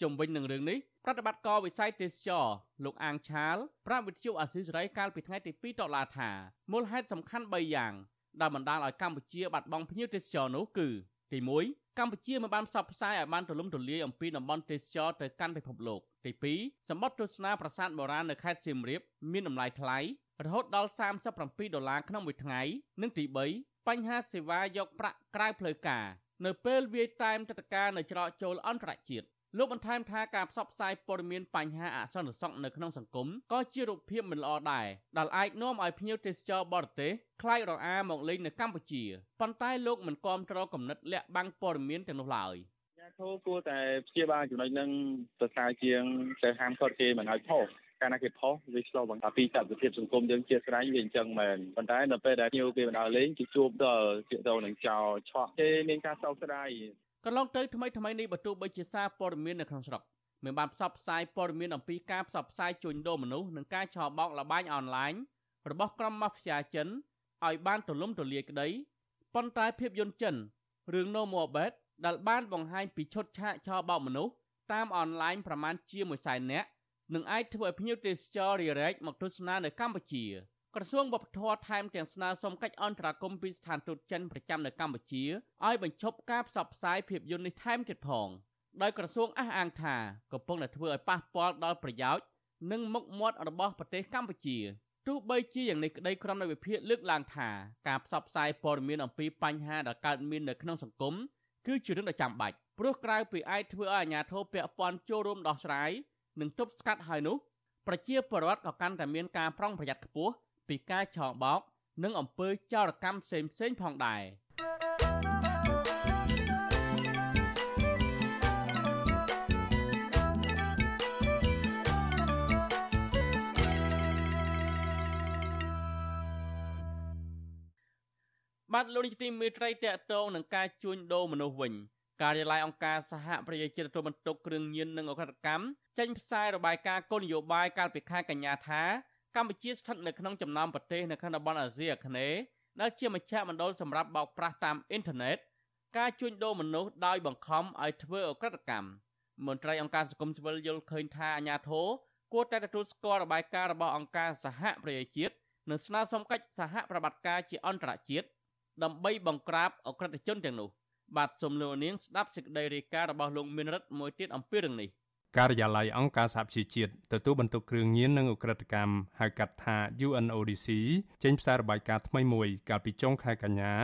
ជុំវិញនឹងរឿងនេះប្រតិបត្តិការវិស័យទេសចរលោកអាងឆាលប្រាប់វិទ្យុអាស៊ីសេរីកាលពីថ្ងៃទី2តុលាថាមូលហេតុសំខាន់3យ៉ាងដែលបណ្ដាលឲ្យកម្ពុជាបាត់បង់ភ្ញៀវទេសចរនោះគឺទី1កម្ពុជាមិនបានផ្សព្វផ្សាយឲ្យបានទូលំទូលាយអំពីតំបន់ទេសចរទៅកាន់ពិភពលោកទី2សម្បត្តិទស្សនាប្រាសាទបុរាណនៅខេត្តសៀមរាបមានតម្លៃថ្លៃ រហូតដល់37ដុល្លារក្នុងមួយថ្ងៃ និងទី3បញ្ហាសេវាយកប្រាក់ក្រៅផ្លូវការនៅពេលវាយតែមទឹកការនៅច្រកចូលអន្តរជាតិលោកបន្ថែមថាការផ្សព្វផ្សាយព័ត៌មានបញ្ហាអសន្តិសុខនៅក្នុងសង្គមក៏ជារូបភាពមិនល្អដែរដែលអាចនាំឲ្យភ្ញៀវទេសចរបរទេសខ្លាចរអាមកលេងនៅកម្ពុជាប៉ុន្តែលោកមិនគាំទ្រគំនិតលាក់បាំងព័ត៌មានទាំងនោះឡើយអាធោគួរតែព្យាបាលចំណុចនឹងប្រសើរជាងទៅហាមឃាត់គេមិនឲ្យផុស កាលណាគេផុសវាឆ្លោះបង្កាពីសកម្មភាពសង្គមយើងជាស្រ័យវាអញ្ចឹងមែនប៉ុន្តែនៅពេលដែលភ្ញៀវគេបណ្ដោយលេងគេជួបដល់ជាទៅនឹងចោលឆក់គេមានការសោកស្ដាយកន្លងទៅថ្មីថ្មីនេះបើទោះបីជាសារព័ត៌មាននៅក្នុងស្រុកមានបានផ្សព្វផ្សាយព័ត៌មានអំពីការផ្សព្វផ្សាយជួញដូរមនុស្សនិងការឆបោកលបែងអនឡាញរបស់ក្រុមម៉ាហ្វ្យាចិនឲ្យបានទូលំទូលាយក្តីប៉ុន្តែភាពយន្តចិនរឿង No More Bet ដែលបានបង្ហាញពីឈុតឆាកឆបោកមនុស្សតាមអនឡាញប្រមាណជា1សែននាក់ នឹងអាចធ្វើឲ្យភ្ញៀវទេសចររារែកមកទស្សនានៅកម្ពុជាក្រសួងវប្បធម៌ថែមទាំងស្នើសុំកិច្ចអន្តរាគមន៍ពីស្ថានទូតចិនប្រចាំនៅកម្ពុជាឲ្យបញ្ឈប់ការផ្សព្វផ្សាយភាពយន្តនេះថែមទៀតផងដោយក្រសួងអះអាងថាកំពុងតែធ្វើឲ្យប៉ះពាល់ដល់ប្រយោជន៍និងមុខមាត់របស់ប្រទេសកម្ពុជាទោះបីជាយ៉ាងនេះក្តីក្រុមនៃវិភាគលើកឡើងថាការផ្សព្វផ្សាយព័ត៌មានអំពីបញ្ហាដែលកើតមាននៅក្នុងសង្គមគឺជារឿងដ៏ចាំបាច់ព្រោះក្រៅពីអាចធ្វើឲ្យអាជ្ញាធរពាក់ព័ន្ធចូលរួមដោះស្រាយ និងទប់ស្កាត់ហើយនោះប្រជាពលរដ្ឋក៏កាន់តែមានការប្រុងប្រយ័ត្នខ្ពស់ពីការឆបោក និងអំពើចោរកម្មផ្សេងៗផងដែរបាទលោកនាយកទីមេត្រីតកតងនឹងការជួញដូរមនុស្សវិញ ការិយាល័យអង្គការសហប្រជាជាតិទទួលបន្ទុកគ្រឿងញៀននិងអក្រិតកម្មចេញផ្សាយរបាយការណ៍គោលនយោបាយកាលពីខែកញ្ញាថាកម្ពុជាស្ថិតនៅក្នុងចំណោមប្រទេសនៅក្នុងតំបន់អាស៊ីអាគ្នេយ៍ដែលជាមជ្ឈមណ្ឌលសម្រាប់បោកប្រាស់តាមអ៊ីនធឺណិតការជួញដូរមនុស្សដោយបង្ខំឲ្យធ្វើអក្រិតកម្មមន្ត្រីអង្គការសង្គមស៊ីវិលយល់ឃើញថាអាញាធរគួរតែទទួលស្គាល់របាយការណ៍របស់អង្គការសហប្រជាជាតិនិងស្នើសុំកិច្ចសហប្រតិបត្តិការជាអន្តរជាតិដើម្បីបង្ក្រាបអក្រិតជនទាំងនោះ បាទសូមលោកនាងស្ដាប់សេចក្តីរាយការណ៍របស់លោកមានរិទ្ធមួយទៀតអំពីរឿងនេះការិយាល័យអង្គការសហប្រជាជាតិទទួលបន្ទុកគ្រឿងញៀននិងអ ுக ្រិតកម្មហៅកាត់ថា UNODC ចេញផ្សាយរបាយការណ៍ថ្មីមួយកាលពីចុងខែកញ្ញា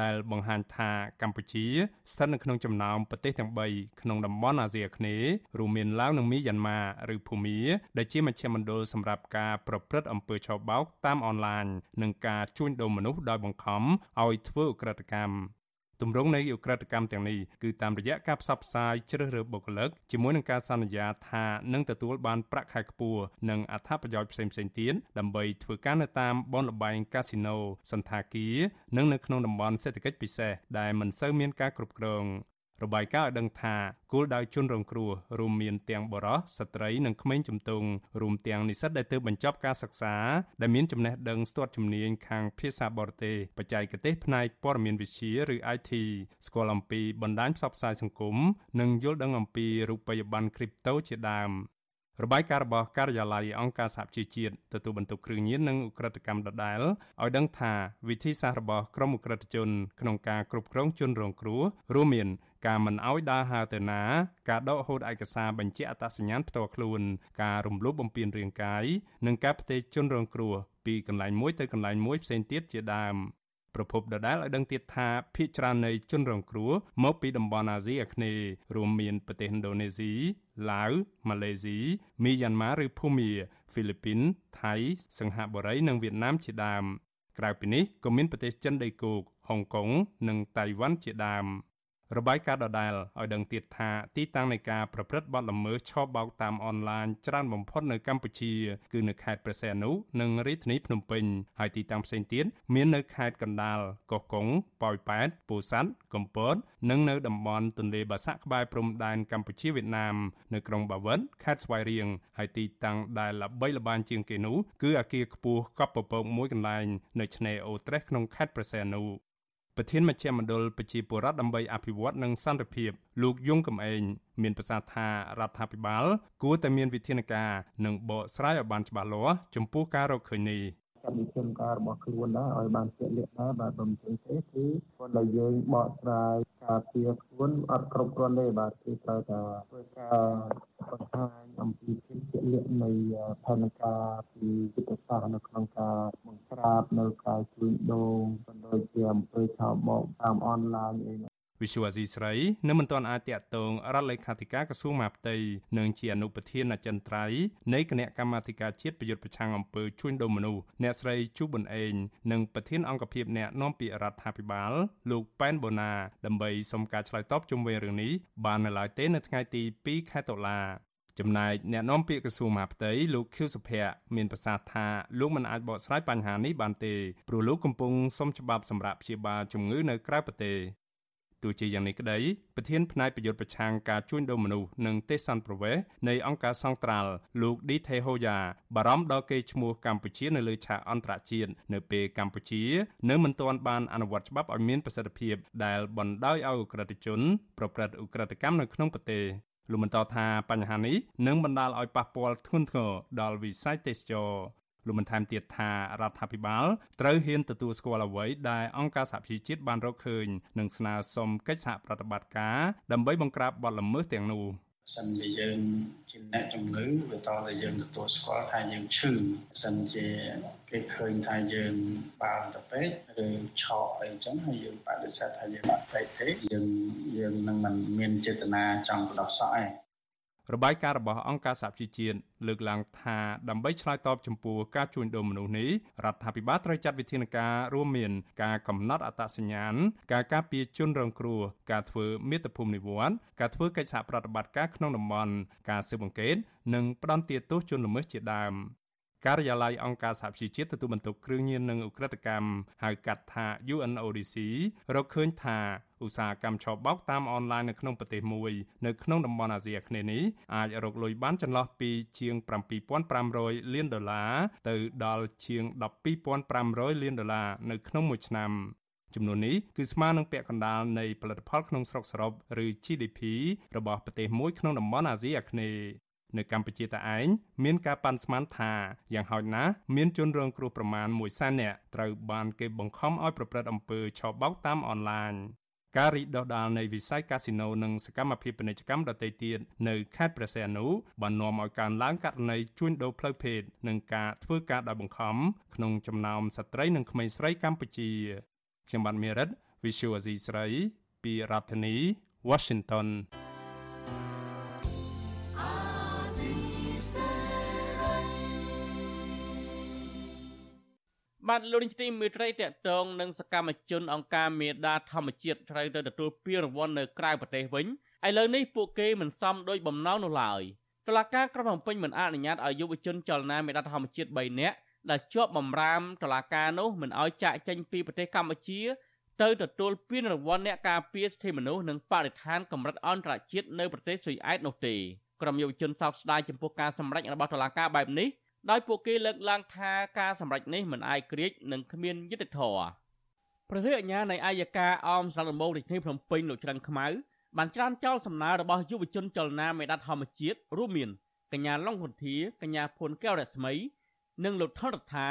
ដែលបង្ហាញថាកម្ពុជាស្ថិតនៅក្នុងចំណោមប្រទេសទាំង3ក្នុងតំបន់អាស៊ីអាគ្នេយ៍រួមមានឡាវនិងមីយ៉ាន់ម៉ាឬភូមាដែលជាមជ្ឈមណ្ឌលសម្រាប់ការប្រព្រឹត្តអំពើឆបោកតាមអនឡាញនិងការជួញដូរមនុស្សដោយបង្ខំឲ្យធ្វើអ ுக ្រិតកម្ម ទម្រង់នៃអ ுக ្រិតកម្មទាំងនេះគឺតាមរយៈការផ្សព្វផ្សាយជ្រើសរើសបុគ្គលិកជាមួយនឹងការសន្យាថានឹងទទួលបានប្រាក់ខែខ្ពស់និងអត្ថប្រយោជន៍ផ្សេងៗទៀតដើម្បីធ្វើការនៅតាមបនលបែងកាស៊ីណូសន្តាគារនិងនៅក្នុងតំបន់សេដ្ឋកិច្ចពិសេសដែលមិនសូវមានការគ្រប់គ្រង របាយការណ៍ឲ្យដឹងថាគោលដៅជនរងគ្រោះរួមមានទាំងបរិសុទ្ធស្ត្រីនិងក្មេងជំទង់រួមទាំងនិស្សិតដែលទើបបញ្ចប់ការសិក្សាដែលមានចំណេះដឹងស្ទាត់ជំនាញខាងភាសាបរទេសបច្ចេកទេសផ្នែកព័ត៌មានវិទ្យាឬ IT ស្គាល់អំពីបណ្ដាញផ្សព្វផ្សាយសង្គមនិងយល់ដឹងអំពីរូបិយប័ណ្ណគ្រីបតូជាដើម របាយការណ៍របស់ការិយាល័យអង្គការសហជីវជាតិទទួលបន្ទុកគ្រឿងញៀននិងឧក្រិដ្ឋកម្មដដែលឲ្យដឹងថាវិធីសាស្ត្ររបស់ក្រមឧក្រិដ្ឋជនក្នុងការគ្រប់គ្រងជនរងគ្រោះរួមមានការមិនអោយដើរហើរទៅណាការដកហូតឯកសារបញ្ជាក់អត្តសញ្ញាណផ្ទាល់ខ្លួន ការរំលោភបំពានរាងកាយនិងការផ្ទេរជនរងគ្រោះពីកន្លែងមួយទៅកន្លែងមួយផ្សេងទៀតជាដើម ប្រពន្ធដដែលឲ្យដឹងទៀតថាភ ieck ច្រើននៃជនរងគ្រោះមកពីតំបន់អាស៊ីអាគ្នេយ៍រួមមានប្រទេសឥណ្ឌូនេស៊ីឡាវម៉ាឡេស៊ីមីយ៉ាន់ម៉ាឬភូមាហ្វីលីពីនថៃសិង្ហបុរីនិងវៀតណាមជាដើមក្រៅពីនេះក៏មានប្រទេសចិនដីគោកហុងកុងនិងតៃវ៉ាន់ជាដើម។ របាយការណ៍ដដែលឲ្យដឹងទៀតថាទីតាំងនៃការប្រព្រឹត្តបទល្មើសឆបោកតាមអនឡាញច្រើនបំផុតនៅកម្ពុជា គឺនៅខេត្តព្រះសីហនុនិងរាជធានីភ្នំពេញហើយទីតាំងផ្សេងទៀតមាននៅខេត្តកណ្ដាលកោះកុងប៉ោយប៉ែតពោធិ៍សាត់កំពតនិងនៅតំបន់ទន្លេបាសាក់ក្បែរព្រំដែនកម្ពុជាវៀតណាមនៅក្រុងបាវិតខេត្តស្វាយរៀងហើយទីតាំងដែលល្បីល្បាញជាងគេនោះគឺអគារខ្ពស់កប់ពពកមួយកន្លែង នៅឆ្នេរអូត្រេសក្នុងខេត្តព្រះសីហនុ ប្រធានមជ្ឈមណ្ឌលប្រជាពលរដ្ឋដើម្បីអភិវឌ្ឍនិងសន្តិភាពលោកយងកំឯងមានប្រសាសន៍ថារដ្ឋាភិបាលគួរតែមានវិធានការនិងបកស្រាយឲ្យបានច្បាស់លាស់ចំពោះការរកឃើញនេះ កម្មវិធីការរបស់ខ្លួនដែរឲ្យបានជាក់លាក់ដែរបាទបើមិនចឹងទេគឺគាត់ដែលយើងបកស្រាយការពារខ្លួនអត់គ្រប់គ្រាន់ទេបាទគឺត្រូវតែធ្វើការបង្ហាញអំពីភាពជាក់លាក់នៃផែនការពីវិទ្យាសាស្ត្រនៅក្នុងការបង្ក្រាបនៅការជួញដូរក៏ដូចជាអំពើឆោបបោកតាមអនឡាញអី វិសុវអាស៊ីស្រីនៅមិនទាន់អាចតាក់ទងរដ្ឋលេខាធិការក្រសួងមហាផ្ទៃនិងជាអនុប្រធានអចិន្ត្រៃយ៍នៃគណៈកម្មាធិការជាតិប្រយុទ្ធប្រឆាំងអំពើជួញដូរមនុស្សអ្នកស្រីជូប៊ុនអេងនិងប្រធានអង្គភិបអ្នកនាំពាក្យរដ្ឋាភិបាលលោកប៉ែនបូណាដើម្បីសុំការឆ្លើយតបជុំវិញរឿងនេះបាននៅឡើយទេនៅថ្ងៃទី2ខែតុលាចំណែកអ្នកនាំពាក្យក្រសួងមហាផ្ទៃលោកខៀវសុភ័ក្រមានប្រសាសន៍ថាលោកមិនអាចបកស្រាយបញ្ហានេះបានទេព្រោះលោកកំពុងសុំច្បាប់សម្រាប់ព្យាបាលជំងឺនៅក្រៅប្រទេស ទោះជាយ៉ាងនេះក្តីប្រធានផ្នែកប្រយុទ្ធប្រឆាំងការជួញដូរមនុស្សនិងទេសន្តប្រវេសនៃអង្គការសង្ត្រាល់លោកឌីថេហូយ៉ាបារម្ភដល់កេរ្តិ៍ឈ្មោះកម្ពុជានៅលើឆាកអន្តរជាតិនៅពេលកម្ពុជានៅមិនទាន់បានអនុវត្តច្បាប់ឲ្យមានប្រសិទ្ធភាពដែលបណ្ដោយឲ្យអ ுக ្រិតជន ប្រព្រឹត្តអ ுக ្រិតកម្មនៅក្នុងប្រទេសលោកបន្តថាបញ្ហានេះនឹងបណ្ដាលឲ្យប៉ះពាល់ធ្ងន់ធ្ងរដល់វិស័យទេសចរ លោកបានថែមទៀតថារដ្ឋាភិបាលត្រូវហ៊ានទទួលស្គាល់អ្វីដែលអង្គការសហប្រជាជាតិបានរកឃើញនិងស្នើសុំកិច្ចសហប្រតិបត្តិការដើម្បីបង្ក្រាបបទល្មើសទាំងនោះសិនជាយើងជាអ្នកជំងឺវាតតែយើងទទួលស្គាល់ថាយើងឈឺសិនជាគេឃើញថាយើងបានទៅពេកឬឆក់អីចឹងហើយយើងបដិសេធថាយើងអត់ពេកទេយើងយើងនឹងមិនមានចេតនាចង់បដោះសក់ឯង របាយការណ៍របស់អង្គការសហប្រជាជាតិលើកឡើងថាដើម្បីឆ្លើយតបចំពោះការជួញដូរមនុស្សនេះរដ្ឋាភិបាលត្រូវចាត់វិធានការរួមមាន ការកំណត់អត្តសញ្ញាណការការពារជនរងគ្រោះការធ្វើមាតុភូមិនិវត្តន៍ការធ្វើកិច្ចសហប្រតិបត្តិការក្នុងតំបន់ការស៊ើបអង្កេតនិងផ្ដន្ទាទោសជនល្មើសជាដើមការិយាល័យអង្គការសហប្រជាជាតិទទួលបន្ទុកគ្រឿងញៀននិងឧក្រិដ្ឋកម្មហៅកាត់ថា UNODC រកឃើញថា ឧស្សាហកម្មឆបោកតាមអនឡាញនៅក្នុងប្រទេសមួយនៅក្នុងតំបន់អាស៊ីអាគ្នេយ៍នេះអាចរកលុយបានចន្លោះពីជាង7500លានដុល្លារទៅដល់ជាង12500លានដុល្លារនៅក្នុងមួយឆ្នាំចំនួននេះគឺស្មើនឹងពាក់កណ្ដាលនៃផលិតផលក្នុងស្រុកសរុបឬ GDP របស់ប្រទេសមួយក្នុងតំបន់អាស៊ីអាគ្នេយ៍នៅកម្ពុជាតឯងមានការប៉ាន់ស្មានថាយ៉ាងហោចណាស់មានជនរងគ្រោះប្រមាណ1សែននាក់ត្រូវបានគេបង្ខំឲ្យប្រព្រឹត្តអំពើឆបោកតាមអនឡាញ ការរីកដុះដាលនៃវិស័យកាស៊ីណូនិងសកម្មភាពពាណិជ្ជកម្មដទៃទៀតនៅខេត្តព្រះសីហនុបាននាំឲ្យកើនឡើងករណីជួញដូរផ្លូវភេទនិងការធ្វើការដោយបង្ខំក្នុងចំណោមស្ត្រីនិងក្មេងស្រីកម្ពុជាខ្ញុំបាទមេរិត Visual Asia ស្រីពីរដ្ឋធានី Washington បាទលោកនាយកទីមេត្រីតកតងនឹងសកម្មជនអង្គការមេដាធម្មជាតិត្រូវទៅទទួលពានរង្វាន់នៅក្រៅប្រទេសវិញឥឡូវនេះពួកគេមិនសមដោយបំណងនោះឡើយតុលាការក្រុងភ្នំពេញមិនអនុញ្ញាតឲ្យយុវជនចលនាមេដាធម្មជាតិ3នាក់ដែលជាប់បំរាមតុលាការនោះមិនឲ្យចាក់ចេញពីប្រទេសកម្ពុជា ទៅទទួលពានរង្វាន់អ្នកការពារសិទ្ធិមនុស្សនិងបរិស្ថានកម្រិតអន្តរជាតិនៅប្រទេសស៊ុយអែតនោះទេក្រុមយុវជនសោកស្ដាយចំពោះការសម្ដែងរបស់តុលាការបែបនេះ ដោយពួកគេលើកឡើងថាការសម្រេចនេះមិនអាយក្រិចនិងគ្មានយុត្តិធម៌ប្រធានអាជ្ញានៃអាយកាអមស្រុកដំបងរាជធានីភ្នំពេញលោកច្រឹងខ្មៅបានច្រានចោលសំណើរបស់យុវជនចលនាមេដាធម្មជាតិរួមមានកញ្ញាឡុងហ៊ុនធាកញ្ញាភួនកែវរស្មី និងលោកថនរដ្ឋា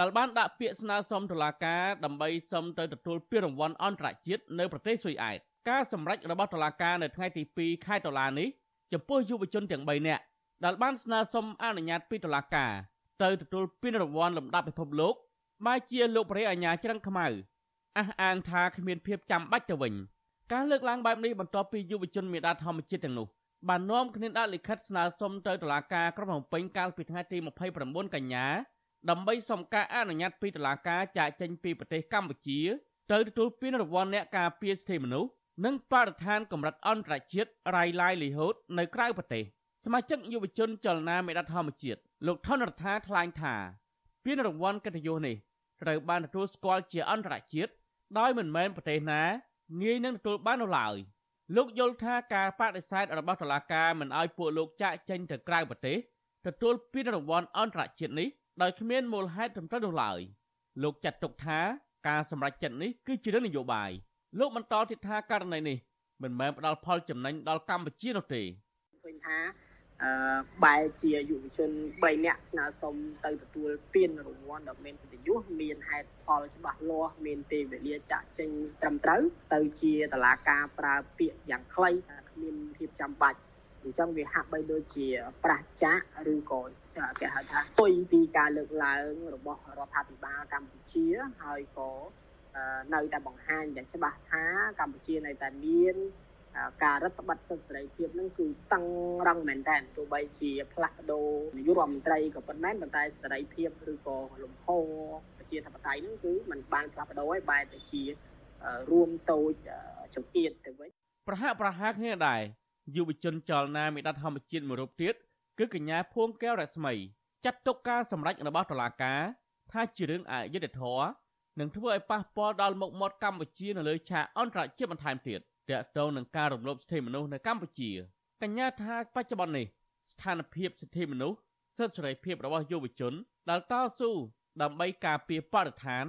ដែលបានដាក់ពាក្យស្នើសុំតុលាការដើម្បីសុំទៅទទួលពានរង្វាន់អន្តរជាតិនៅប្រទេសស៊ុយអែតការសម្រេចរបស់តុលាការនៅថ្ងៃទី2ខែតុលានេះចំពោះយុវជនទាំង3នាក់ ដែលបានស្នើសុំអនុញ្ញាតពីតុលាការទៅទទួលពានរង្វាន់លំដាប់ពិភពលោកបែជាលោកព្រះអាញាច្រឹងខ្មៅអះអាងថាគ្មានភាពចាំបាច់ទៅវិញការលើកឡើងបែបនេះបន្ទាប់ពីយុវជនមេដាធម្មជាតិទាំងនោះបាននាំគ្នាដាក់លិខិតស្នើសុំទៅតុលាការក្រុងភ្នំពេញកាលពីថ្ងៃទី29កញ្ញាដើម្បីសុំការអនុញ្ញាតពីតុលាការចាកចេញពីប្រទេសកម្ពុជាទៅទទួលពានរង្វាន់អ្នកការពារសិទ្ធិមនុស្សនិងបរិស្ថានកម្រិតអន្តរជាតិ Rai Livelihood នៅក្រៅប្រទេស សមាជិកយុវជនចលនាមេដាធម្មជាតិលោកថនរដ្ឋាថ្លែងថាពានរង្វាន់កិត្តិយសនេះត្រូវបានទទួលស្គាល់ជាអន្តរជាតិដោយមិនមែនប្រទេសណាងាយនឹងទទួលបាននោះឡើយលោកយល់ថាការបដិសេធរបស់តុលាការមិនអោយពួកលោកចាក់ចេញទៅក្រៅប្រទេសទទួលពានរង្វាន់អន្តរជាតិនេះដោយគ្មានមូលហេតុត្រឹមត្រូវនោះឡើយលោកចាត់ទុកថាការសម្រេចចិត្តនេះគឺជារឿងនយោបាយលោកបន្តទៀតថាករណីនេះមិនមែនផ្ដល់ផលចំណេញដល់កម្ពុជានោះទេឃើញថាអឺ បែរជាយុវជន3នាក់ស្នើសុំទៅទទួលពានរង្វាន់ដ៏មានកិត្តិយសមានហេតុផលច្បាស់លាស់មានពេលវេលាចាក់ចេញត្រឹមត្រូវទៅជាតឡាការប្រើពាក្យយ៉ាងខ្លីគ្មានភាពចាំបាច់អញ្ចឹងវាហាក់បីដូចជាប្រះចាកឬក៏គេហៅថាទុយពីការលើកឡើងរបស់រដ្ឋាភិបាលកម្ពុជាហើយក៏នៅតែបង្ហាញយ៉ាងច្បាស់ថាកម្ពុជានៅតែមាន ការរដ្ឋបတ်សិទ្ធិសេរីភាពនឹងគឺតឹងរឹងមែនតើទោះបីជាផ្លាស់ប្ដូរនាយករដ្ឋមន្ត្រីក៏ប៉ុន្តែប៉ុន្តែសេរីភាពឬក៏លំហប្រជាធិបតេយ្យនឹងគឺมันបានផ្លាស់ប្ដូរហើយបែរទៅជារួមតូចចង្អៀតទៅវិញប្រហាក់ប្រហែលគ្នាដែរយុវជនចលនាមេដាធម្មជាតិមួយរូបទៀតគឺកញ្ញាភួងកែវរស្មីចាត់ទុកការសម្រេចរបស់តុលាការថាជារឿងអយុត្តិធម៌នឹងធ្វើឲ្យប៉ះពាល់ដល់មុខមាត់កម្ពុជានៅលើឆាកអន្តរជាតិបន្ថែមទៀត ទាក់ទងនឹងការរំលោភសិទ្ធិមនុស្សនៅកម្ពុជាកញ្ញាថាបច្ចុប្បន្ននេះស្ថានភាពសិទ្ធិមនុស្សសិទ្ធិសេរីភាពរបស់យុវជនដែលតស៊ូដើម្បីការពារបរិស្ថាន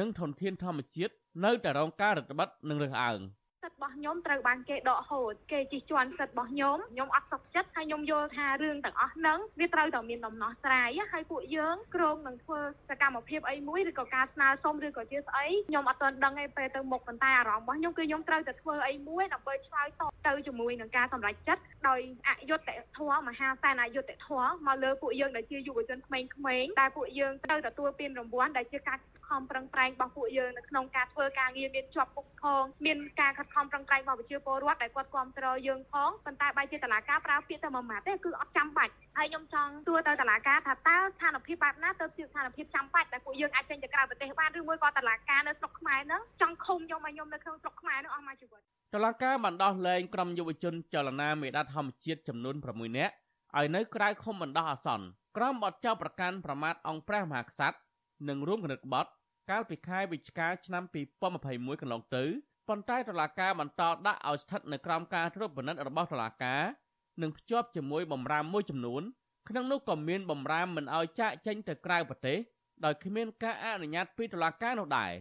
និងធនធានធម្មជាតិនៅតែរងការរឹតបន្តឹងនិងរើសអើង។សិទ្ធិ របស់ខ្ញុំត្រូវបានគេដកហូតគេជិះជាន់សិទ្ធិរបស់ខ្ញុំខ្ញុំអត់សុខចិត្តហើយខ្ញុំយល់ថារឿងទាំងអស់ហ្នឹងវាត្រូវតែមានដំណោះស្រាយហើយពួកយើងក្រងនឹងធ្វើសកម្មភាពអីមួយឬក៏ការស្នើសុំឬក៏ជាស្អីខ្ញុំអត់ទាន់ដឹងឯពេលទៅមុខប៉ុន្តែអារម្មណ៍របស់ខ្ញុំគឺខ្ញុំត្រូវតែធ្វើអីមួយដើម្បីឆ្លើយតបទៅជាមួយនឹងការសម្រេចចិត្តដោយអយុត្តិធម៌មហាសានអយុត្តិធម៌មកលើពួកយើងដែលជាយុវជនក្មេងៗដែលពួកយើងត្រូវទទួលពានរង្វាន់ដែលជាការ ខំប្រឹងប្រែងរបស់ពួកយើងនៅក្នុងការធ្វើការងារមានជាប់ពុកខងមានការខិតខំប្រឹងប្រែងរបស់ប្រជាពលរដ្ឋដែលគាត់គ្រប់គ្រងយើងផងប៉ុន្តែបែរជាតឡាការប្រើពាក្យតែមួយម៉ាត់ទេគឺអត់ចាំបាច់ហើយខ្ញុំចង់ទួទៅតឡាការថាតើស្ថានភាពបែបណាទៅជាស្ថានភាពចាំបាច់ដែលពួកយើងអាចចេញទៅក្រៅប្រទេសបានឬមួយក៏តឡាការនៅស្រុកខ្មែរហ្នឹងចង់ឃុំខ្ញុំឲ្យខ្ញុំនៅក្នុងស្រុកខ្មែរហ្នឹងអស់មួយជីវិតតឡាការបានដោះលែងក្រុមយុវជនចលនាមេដាធម្មជាតិចំនួន6នាក់ឲ្យនៅក្រៅឃុំបណ្ដោះអាសន្នក្រុមបទចោទប្រកាន់ប្រមាថអង្គព្រះមហាក្សត្រនិងរួមគណិតក្បត់ កាលពីខែវិច្ឆិកាឆ្នាំ2021កន្លងទៅប៉ុន្តែតុលាការបន្តដាក់ឲ្យស្ថិតនៅក្រោមការត្រួតពិនិត្យរបស់តុលាការនិងភ្ជាប់ជាមួយបំរាមមួយចំនួនក្នុងនោះក៏មានបំរាមមិនឲ្យចាកចេញទៅក្រៅប្រទេសដោយគ្មានការអនុញ្ញាតពីតុលាការនោះដែរ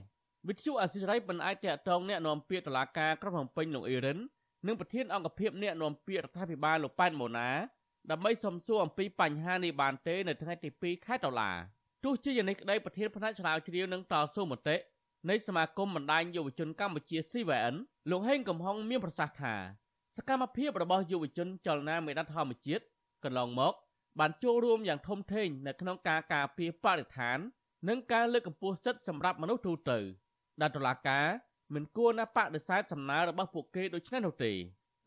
វិទ្យុអសិរ័យមិនអាចតាក់ទងអ្នកនាំពាក្យតុលាការក្រុងភ្នំពេញលោកអ៊ីរិននិងប្រធានអង្គភិបអ្នកនាំពាក្យរដ្ឋាភិបាលលោកប៉ែនម៉ូណាដើម្បីសំសួរអំពីបញ្ហានេះបានទេនៅថ្ងៃទី2ខែតុលា ទោះជាយ៉ាងនេះក្តីប្រធានផ្នែកឆ្លាវជ្រាវនឹងតស៊ូមតិនៃសមាគមបណ្ដាញយុវជនកម្ពុជា CVN លោកហេងកំហុងមានប្រសាសន៍ថាសកម្មភាពរបស់យុវជនចលនាមេដាធម្មជាតិកន្លងមក បានចូលរួមយ៉ាងធំធេងនៅក្នុងការការពារបរិស្ថាន និងការលើកកម្ពស់សិទ្ធិសម្រាប់មនុស្សទូទៅដែលតុលាការមិនគួរណាបដិសេធសំណើរបស់ពួកគេដូច្នេះនោះទេ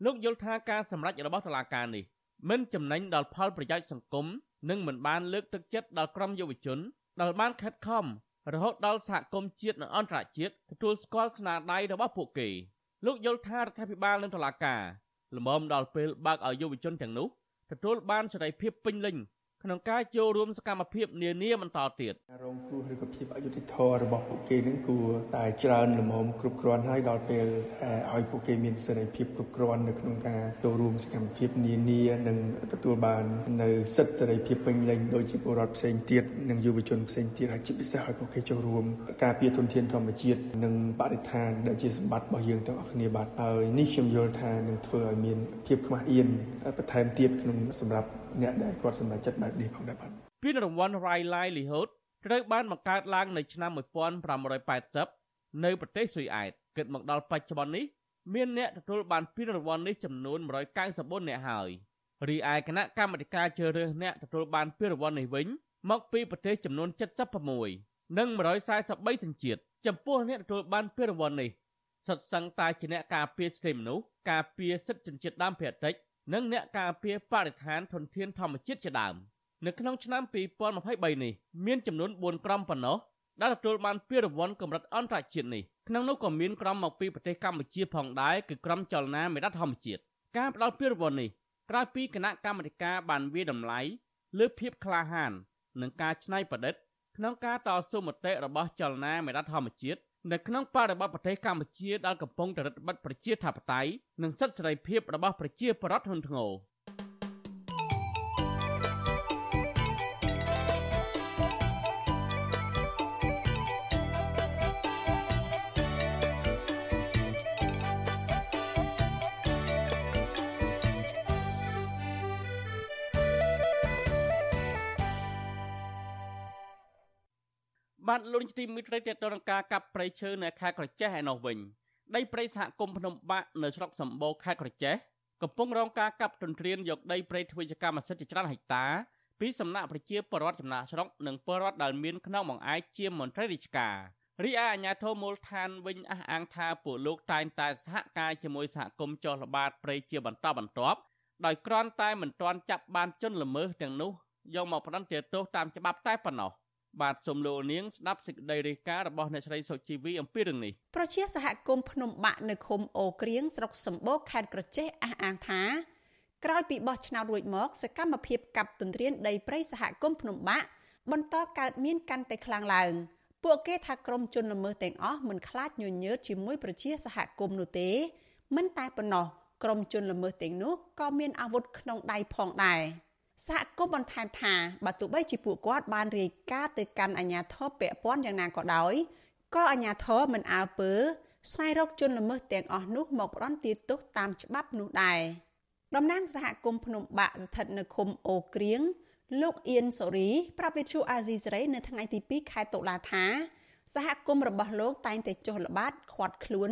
លោកយល់ថាការសម្រេចរបស់តុលាការនេះមិនចំណេញដល់ផលប្រយោជន៍សង្គម និងមិនបានលើកទឹកចិត្តដល់ក្រុមយុវជនដែលបានខិតខំរហូតដល់សហគមន៍ជាតិនិងអន្តរជាតិទទួលស្គាល់ស្នាដៃរបស់ពួកគេលោកយល់ថារដ្ឋាភិបាលនិងតុលាការលំមដល់ពេលបើកឲ្យយុវជនទាំងនោះទទួលបានសេរីភាពពេញលេញ ក្នុងការចូលរួមសកម្មភាពនានាបន្តទៀតរងគ្រោះឬក៏ភាពអយុត្តិធម៌របស់ពួកគេនឹងគួរតែច្រើនលំមគ្រប់គ្រាន់ហើយដល់ពេលឲ្យពួកគេមានសេរីភាពគ្រប់គ្រាន់នៅក្នុងការចូលរួមសកម្មភាពនានានិងទទួលបាននៅសិទ្ធិសេរីភាពពេញលេញដោយជាពលរដ្ឋផ្សេងទៀតនិងយុវជនផ្សេងទៀតហើយជាពិសេសឲ្យពួកគេចូលរួមការពារធនធានធម្មជាតិនិងបរិស្ថានដែលជាសម្បត្តិរបស់យើងទាំងអស់គ្នាបាទហើយនេះខ្ញុំយល់ថានឹងធ្វើឲ្យមានភាពខ្មាស់អៀនបន្ថែមទៀតក្នុងសម្រាប់ អ្នកដែលគាត់សម្រេចចិត្តបែបនេះផងដែរបាទពានរង្វាន់ Rai Livelihood ត្រូវបានបង្កើតឡើងនៅឆ្នាំ1580នៅប្រទេសស៊ុយអែតគិតមកដល់បច្ចុប្បន្ននេះមានអ្នកទទួលបានពានរង្វាន់នេះចំនួន194អ្នកហើយរីឯគណៈកម្មាធិការជ្រើសរើសអ្នកទទួលបានពានរង្វាន់នេះវិញមកពីប្រទេសចំនួន76និង143សញ្ជាតិចំពោះអ្នកទទួលបានពានរង្វាន់នេះសុទ្ធសឹងតែជាអ្នកការពារសិទ្ធិមនុស្សការពារសិទ្ធិជនជាតិដើមភាគតិច និងអ្នកការពារបរិស្ថានធនធានធម្មជាតិជាដើមនៅក្នុងឆ្នាំ2023នេះមានចំនួន4ក្រុមប៉ុណ្ណោះដែលទទួលបានពានរង្វាន់កម្រិតអន្តរជាតិនេះក្នុងនោះក៏មានក្រុមមកពីប្រទេសកម្ពុជាផងដែរគឺក្រុមចលនាមេដាធម្មជាតិការផ្ដល់ពានរង្វាន់នេះក្រោយពីគណៈកម្មាធិការបានវាតម្លៃលើភាពក្លាហាន និងការច្នៃប្រឌិត ក្នុងការតស៊ូមតិរបស់ចលនាមេដាធម្មជាតិ នៅក្នុងបរិបទប្រទេសកម្ពុជាដែលកំពុងតែរដ្ឋបတ်ប្រជាធិបតេយ្យនិងសិទ្ធិសេរីភាពរបស់ប្រជាពលរដ្ឋធ្ងន់ធ្ងរ បាទលោកនាយកទីមេត្រីតេតតនការកាប់ព្រៃឈើនៅខេត្តក្រចេះឯណោះវិញដីព្រៃសហគមន៍ភ្នំបាក់នៅស្រុកសម្បូរខេត្តក្រចេះកំពុងរងការកាប់ទន្ទ្រានយកដីព្រៃធ្វើជាកម្មសិទ្ធិជាច្រើនហិកតាពីសំណាក់ប្រជាពលរដ្ឋចំណាក់ស្រុកនិងពលរដ្ឋដែលមានក្នុងបង្អែកជាមន្ត្រីរាជការរីឯអាជ្ញាធរមូលដ្ឋានវិញអះអាងថាពួកលោកតែងតែសហការជាមួយសហគមន៍ចោះល្បាតព្រៃជាបន្តបន្ទាប់ដោយគ្រាន់តែមិនទាន់ចាប់បានជនល្មើសទាំងនោះយកមកផ្តន្ទាទោសតាមច្បាប់តែប៉ុណ្ណោះ បាទសូមលោកនាងស្ដាប់សេចក្តីរាយការណ៍របស់អ្នកស្រីសុជីវីអំពីរឿងនេះប្រជាសហគមន៍ភ្នំបាក់នៅឃុំអូក្រៀងស្រុកសម្បូរខេត្តក្រចេះអះអាងថាក្រោយពីបោះឆ្នោតរួចមកសកម្មភាពកាប់ទន្ទ្រានដីព្រៃសហគមន៍ភ្នំបាក់បន្តកើតមានកាន់តែខ្លាំងឡើងពួកគេថាក្រុមជនល្មើសទាំងអស់មិនខ្លាចញញើតជាមួយប្រជាសហគមន៍នោះទេមិនតែប៉ុណ្ណោះក្រុមជនល្មើសទាំងនោះក៏មានអាវុធក្នុងដៃផងដែរ សហគមន៍បន្ថែមថាបើទោះបីជាពួកគាត់បានរាយការណ៍ទៅកាន់អាជ្ញាធរពាក់ព័ន្ធយ៉ាងណាក៏ដោយក៏អាជ្ញាធរមិនអើពើស្វែងរកជនល្មើសទាំងអស់នោះមកផ្ដន្ទាទោសតាមច្បាប់នោះដែរតំណាងសហគមន៍ភ្នំបាក់ស្ថិតនៅឃុំអូក្រៀងលោកអៀនសូរីប្រាប់វិទ្យុអាស៊ីសេរីនៅថ្ងៃទី2ខែតុលាថាសហគមន៍របស់លោកតែងតែចុះល្បាតខាត់ខ្លួន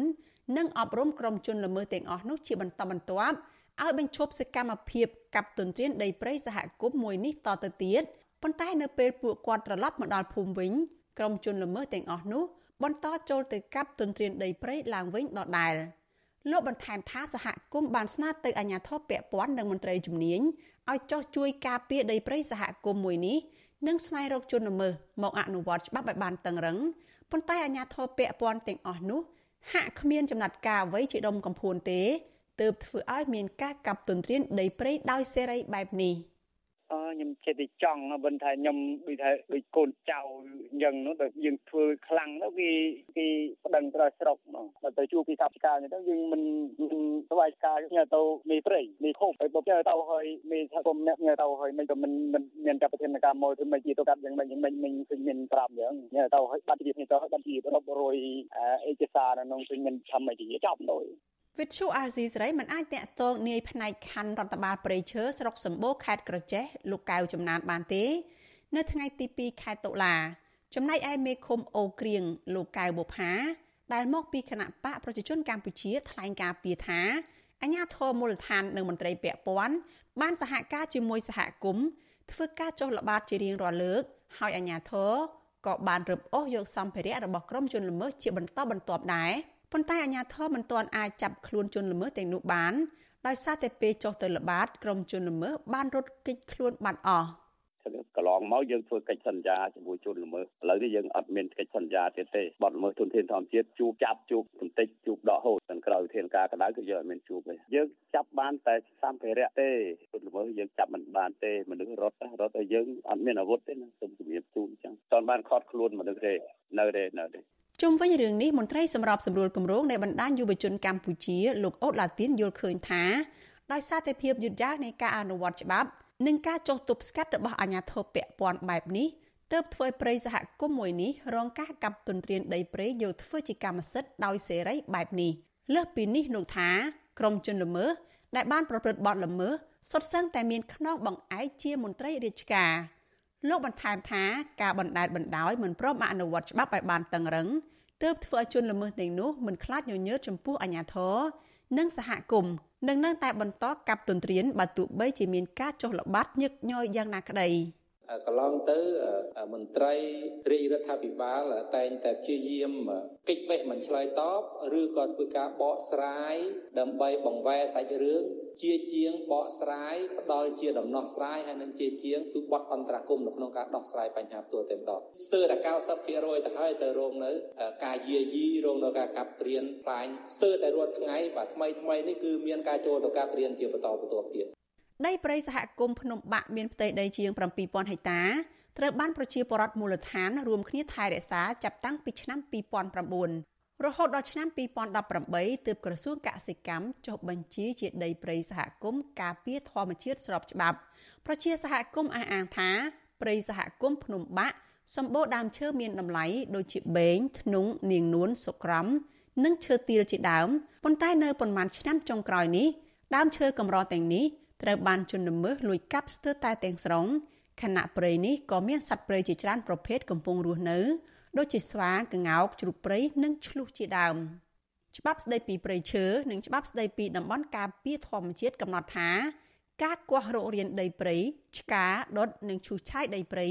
និងអប់រំក្រុមជនល្មើសទាំងអស់នោះជាបន្តបន្ទាប់ ឲ្យបញ្ឈប់សកម្មភាពកាប់ទន្ទ្រានដីព្រៃសហគមន៍មួយនេះតទៅទៀតប៉ុន្តែនៅពេលពួកគាត់ត្រឡប់មកដល់ភូមិវិញក្រុមជនល្មើសទាំងអស់នោះបន្តចូលទៅកាប់ទន្ទ្រានដីព្រៃឡើងវិញដដែលលោកបន្ថែមថាសហគមន៍បានស្នើទៅអាជ្ញាធរពាក់ព័ន្ធនិងមន្ត្រីជំនាញឲ្យចោះជួយការពារដីព្រៃសហគមន៍មួយនេះនិងស្វែងរកជនល្មើសមកអនុវត្តច្បាប់ឲ្យបានតឹងរឹងប៉ុន្តែអាជ្ញាធរពាក់ព័ន្ធទាំងអស់នោះហាក់គ្មានចំណាត់ការអ្វីជាដុំកំភួនទេ ទើបធ្វើឲ្យមានការកាប់ទន្ទ្រានដីព្រៃដោយសេរីបែបនេះ។ខ្ញុំចិត្តតែចង់មិនថាខ្ញុំដូចថាដូចកូនចៅអញ្ចឹងនោះដូចយើងធ្វើខ្លាំងទៅគេគេប្តឹងត្រូវស្រុកមកដល់ទៅជួបពីកាប់ការនេះទៅយើងមិនមិនស្វែងការញ៉ាទៅមេព្រៃមេខុបហើយបើទៅហើយមេថាគុំអ្នកញ៉ាទៅហើយមិនក៏មិនមិនមានកាប្រធានការមកធ្វើមិនជាទៅកាប់យ៉ាងម៉េចយ៉ាងម៉េចមិនឃើញមានប្រាប់អញ្ចឹងញ៉ាទៅហើយបាត់ជានេះទៅហើយបាត់ជារាប់រយអេកសារនៅក្នុងឃើញមិនធ្វើមិនជាចប់ដោយ វិទ្យុអាស៊ីសេរីមិនអាចតាក់ទងនាយផ្នែកខណ្ឌរដ្ឋបាលព្រៃឈើស្រុកសម្បូរខេត្តក្រចេះលោកកៅចំណានបានទេ នៅថ្ងៃទី2ខែតុលា ចំណែកឯមេឃុំអូក្រៀងលោកកៅបុផាដែលមកពីគណៈបកប្រជាជនកម្ពុជាថ្លែងការពីថាអាញាធរមូលដ្ឋាននិងមន្ត្រីពាក់ព័ន្ធបានសហការជាមួយសហគមន៍ធ្វើការចុះល្បាតជារៀងរាល់លើក ហើយអាញាធរក៏បានរឹបអូសយកសម្ភារៈរបស់ក្រុមជនល្មើសជាបន្តបន្ទាប់ដែរ ប៉ុន្តែអាជ្ញាធរមិនទាន់អាចចាប់ខ្លួនជនល្មើសទាំងនោះបានដោយសារតែពេលចុះទៅល្បាតក្រុមជនល្មើសបានរត់គេចខ្លួនបាត់អស់កន្លងមកយើងធ្វើកិច្ចសន្យាជាមួយជនល្មើសឥឡូវនេះយើងអត់មានកិច្ចសន្យាទៀតទេបទល្មើសទុនធានធម្មជាតិជួបចាប់ជួបបន្តិចជួបដកហូតទាំងក្រោយវិធានការកណ្ដៅគឺយើងអត់មានជួបទេយើងចាប់បានតែសម្ភារៈទេជនល្មើសយើងចាប់មិនបានទេមនុស្សរត់រត់តែយើងអត់មានអាវុធទេណាសូមជំរាបជូនអញ្ចឹងតើបានខត់ខ្លួនមនុស្សទេនៅទេនៅទេ ជុំវិញរឿងនេះមន្ត្រីសម្របសម្រួលគម្រោងនៃបណ្ដាញយុវជនកម្ពុជាលោកអូតឡាទីនយល់ឃើញថាដោយសារតែភាពយឺតយ៉ាវនៃការអនុវត្តច្បាប់និងការចុះទប់ស្កាត់របស់អាជ្ញាធរពាក់ព័ន្ធបែបនេះទើបធ្វើឲ្យព្រៃសហគមន៍មួយនេះរងការកាប់ទន្ទ្រានដីព្រៃយកធ្វើជាកម្មសិទ្ធិដោយសេរីបែបនេះលើសពីនេះលោកថាក្រមជនល្មើសដែលបានប្រព្រឹត្តបទល្មើសសុទ្ធសឹងតែមានខ្នងបង្អែកជាមន្ត្រីរាជការ លោកបន្ថែមថាការបណ្តែតបណ្តោយមិនព្រមអនុវត្តច្បាប់ឲ្យបានតឹងរឹងទើបធ្វើឲ្យជនល្មើសទាំងនោះមិនខ្លាចញញើតចំពោះអាជ្ញាធរនិងសហគមន៍នឹងនៅតែបន្តកាប់ទន្ទ្រានបើទោះបីជាមានការចុះល្បាតញឹកញយយ៉ាងណាក្តី។ កន្លងទៅមន្ត្រីរាជរដ្ឋាភិបាលតែងតែព្យាយាមកិច្ចវេះមិនឆ្លើយតបឬក៏ធ្វើការបកស្រាយដើម្បីបង្វែរសាច់រឿងជាជាងបកស្រាយផ្ដល់ជាដំណោះស្រាយហើយនឹងជាជាងគឺបត់អន្តរកម្មនៅក្នុងការដោះស្រាយបញ្ហាផ្ទាល់តែម្ដងស្ទើរតែ90%ទៅហើយទៅរងនៅការយាយីរងនៅការកាប់ព្រៀនផ្លាញស្ទើរតែរាល់ថ្ងៃបាទថ្មីថ្មីនេះគឺមានការចូលទៅកាប់ព្រៀនជាបន្តបន្ទាប់ទៀត ដីព្រៃសហគមន៍ភ្នំបាក់មានផ្ទៃដីជាង7000ហិកតាត្រូវបានប្រជាពលរដ្ឋមូលដ្ឋានរួមគ្នាថែរក្សាចាប់តាំងពីឆ្នាំ2009រហូតដល់ឆ្នាំ2018ទើបក្រសួងកសិកម្មចុះបញ្ជីជាដីព្រៃសហគមន៍ការពារធម្មជាតិស្របច្បាប់ ប្រជាសហគមន៍អះអាងថាព្រៃសហគមន៍ភ្នំបាក់សម្បូរដើមឈើមានតម្លៃដូចជាបេងធ្នង់នាងនួនសុក្រំ និងឈើទាលជាដើមប៉ុន្តែនៅប៉ុន្មានឆ្នាំចុងក្រោយនេះដើមឈើកម្រទាំងនេះ ត្រូវបានជនល្មើសលួចកាប់ស្ទើរតែទាំងស្រុងខណៈព្រៃនេះក៏មានសត្វព្រៃជាច្រើនប្រភេទកំពុងរស់នៅដូចជាស្វាក្ងោកជ្រូកព្រៃនិងឆ្លុះជាដើមច្បាប់ស្តីពីព្រៃឈើនិងច្បាប់ស្តីពីតំបន់ការពារធម្មជាតិកំណត់ថាការគាស់រករៀនដីព្រៃឆ្កាដុតនិងឈូសឆាយដីព្រៃ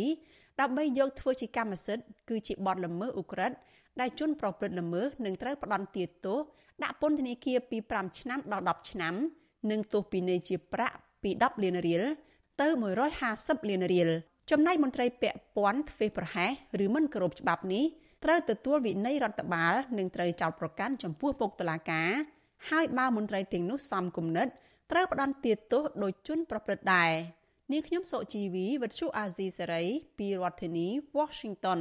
ដើម្បីយកធ្វើជាកម្មសិទ្ធិគឺជាបទល្មើសឧក្រិដ្ឋដែលជនប្រព្រឹត្តល្មើសនឹងត្រូវផ្ដន្ទាទោសដាក់ពន្ធនាគារពី5ឆ្នាំដល់10ឆ្នាំ និងទោសពិន័យជាប្រាក់ពី10លានរៀលទៅ150លានរៀលចំណែកមន្ត្រីពាក់ព័ន្ធធ្វេសប្រហែសឬមិនគោរពច្បាប់នេះត្រូវទទួលវិន័យរដ្ឋបាលនិងត្រូវចោទប្រកាន់ចំពោះពុកតុលាការហើយបើមន្ត្រីទាំងនោះសំគំនិតត្រូវផ្ដន្ទាទោសដោយជនប្រព្រឹត្តដែរនាងខ្ញុំសុជីវីវិទ្យុអាស៊ីសេរីពីរដ្ឋធានី Washington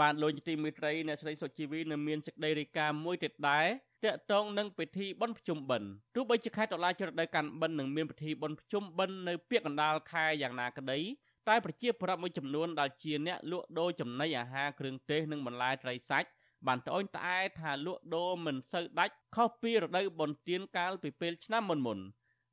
បានលោកទីមេត្រីអ្នកស្រីសុជីវីនៅមានសេចក្តីរាយការណ៍មួយទៀតដែរតាក់ទងនឹងពិធីបុណ្យភ្ជុំបិណ្ឌទោះបីជាខេត្តតុលាចរដូវកាន់បិណ្ឌនឹងមានពិធីបុណ្យភ្ជុំបិណ្ឌនៅពាក់កណ្ដាលខែយ៉ាងណាក្តីតែប្រជាពលរដ្ឋមួយចំនួនដែលជាអ្នកលក់ដូរចំណីអាហារគ្រឿងទេសនិងបន្លែត្រីសាច់បានត្អូញត្អែថាលក់ដូរមិនសូវដាច់ខុសពីរដូវបុណ្យទានកាលពីពេលឆ្នាំមុនមុន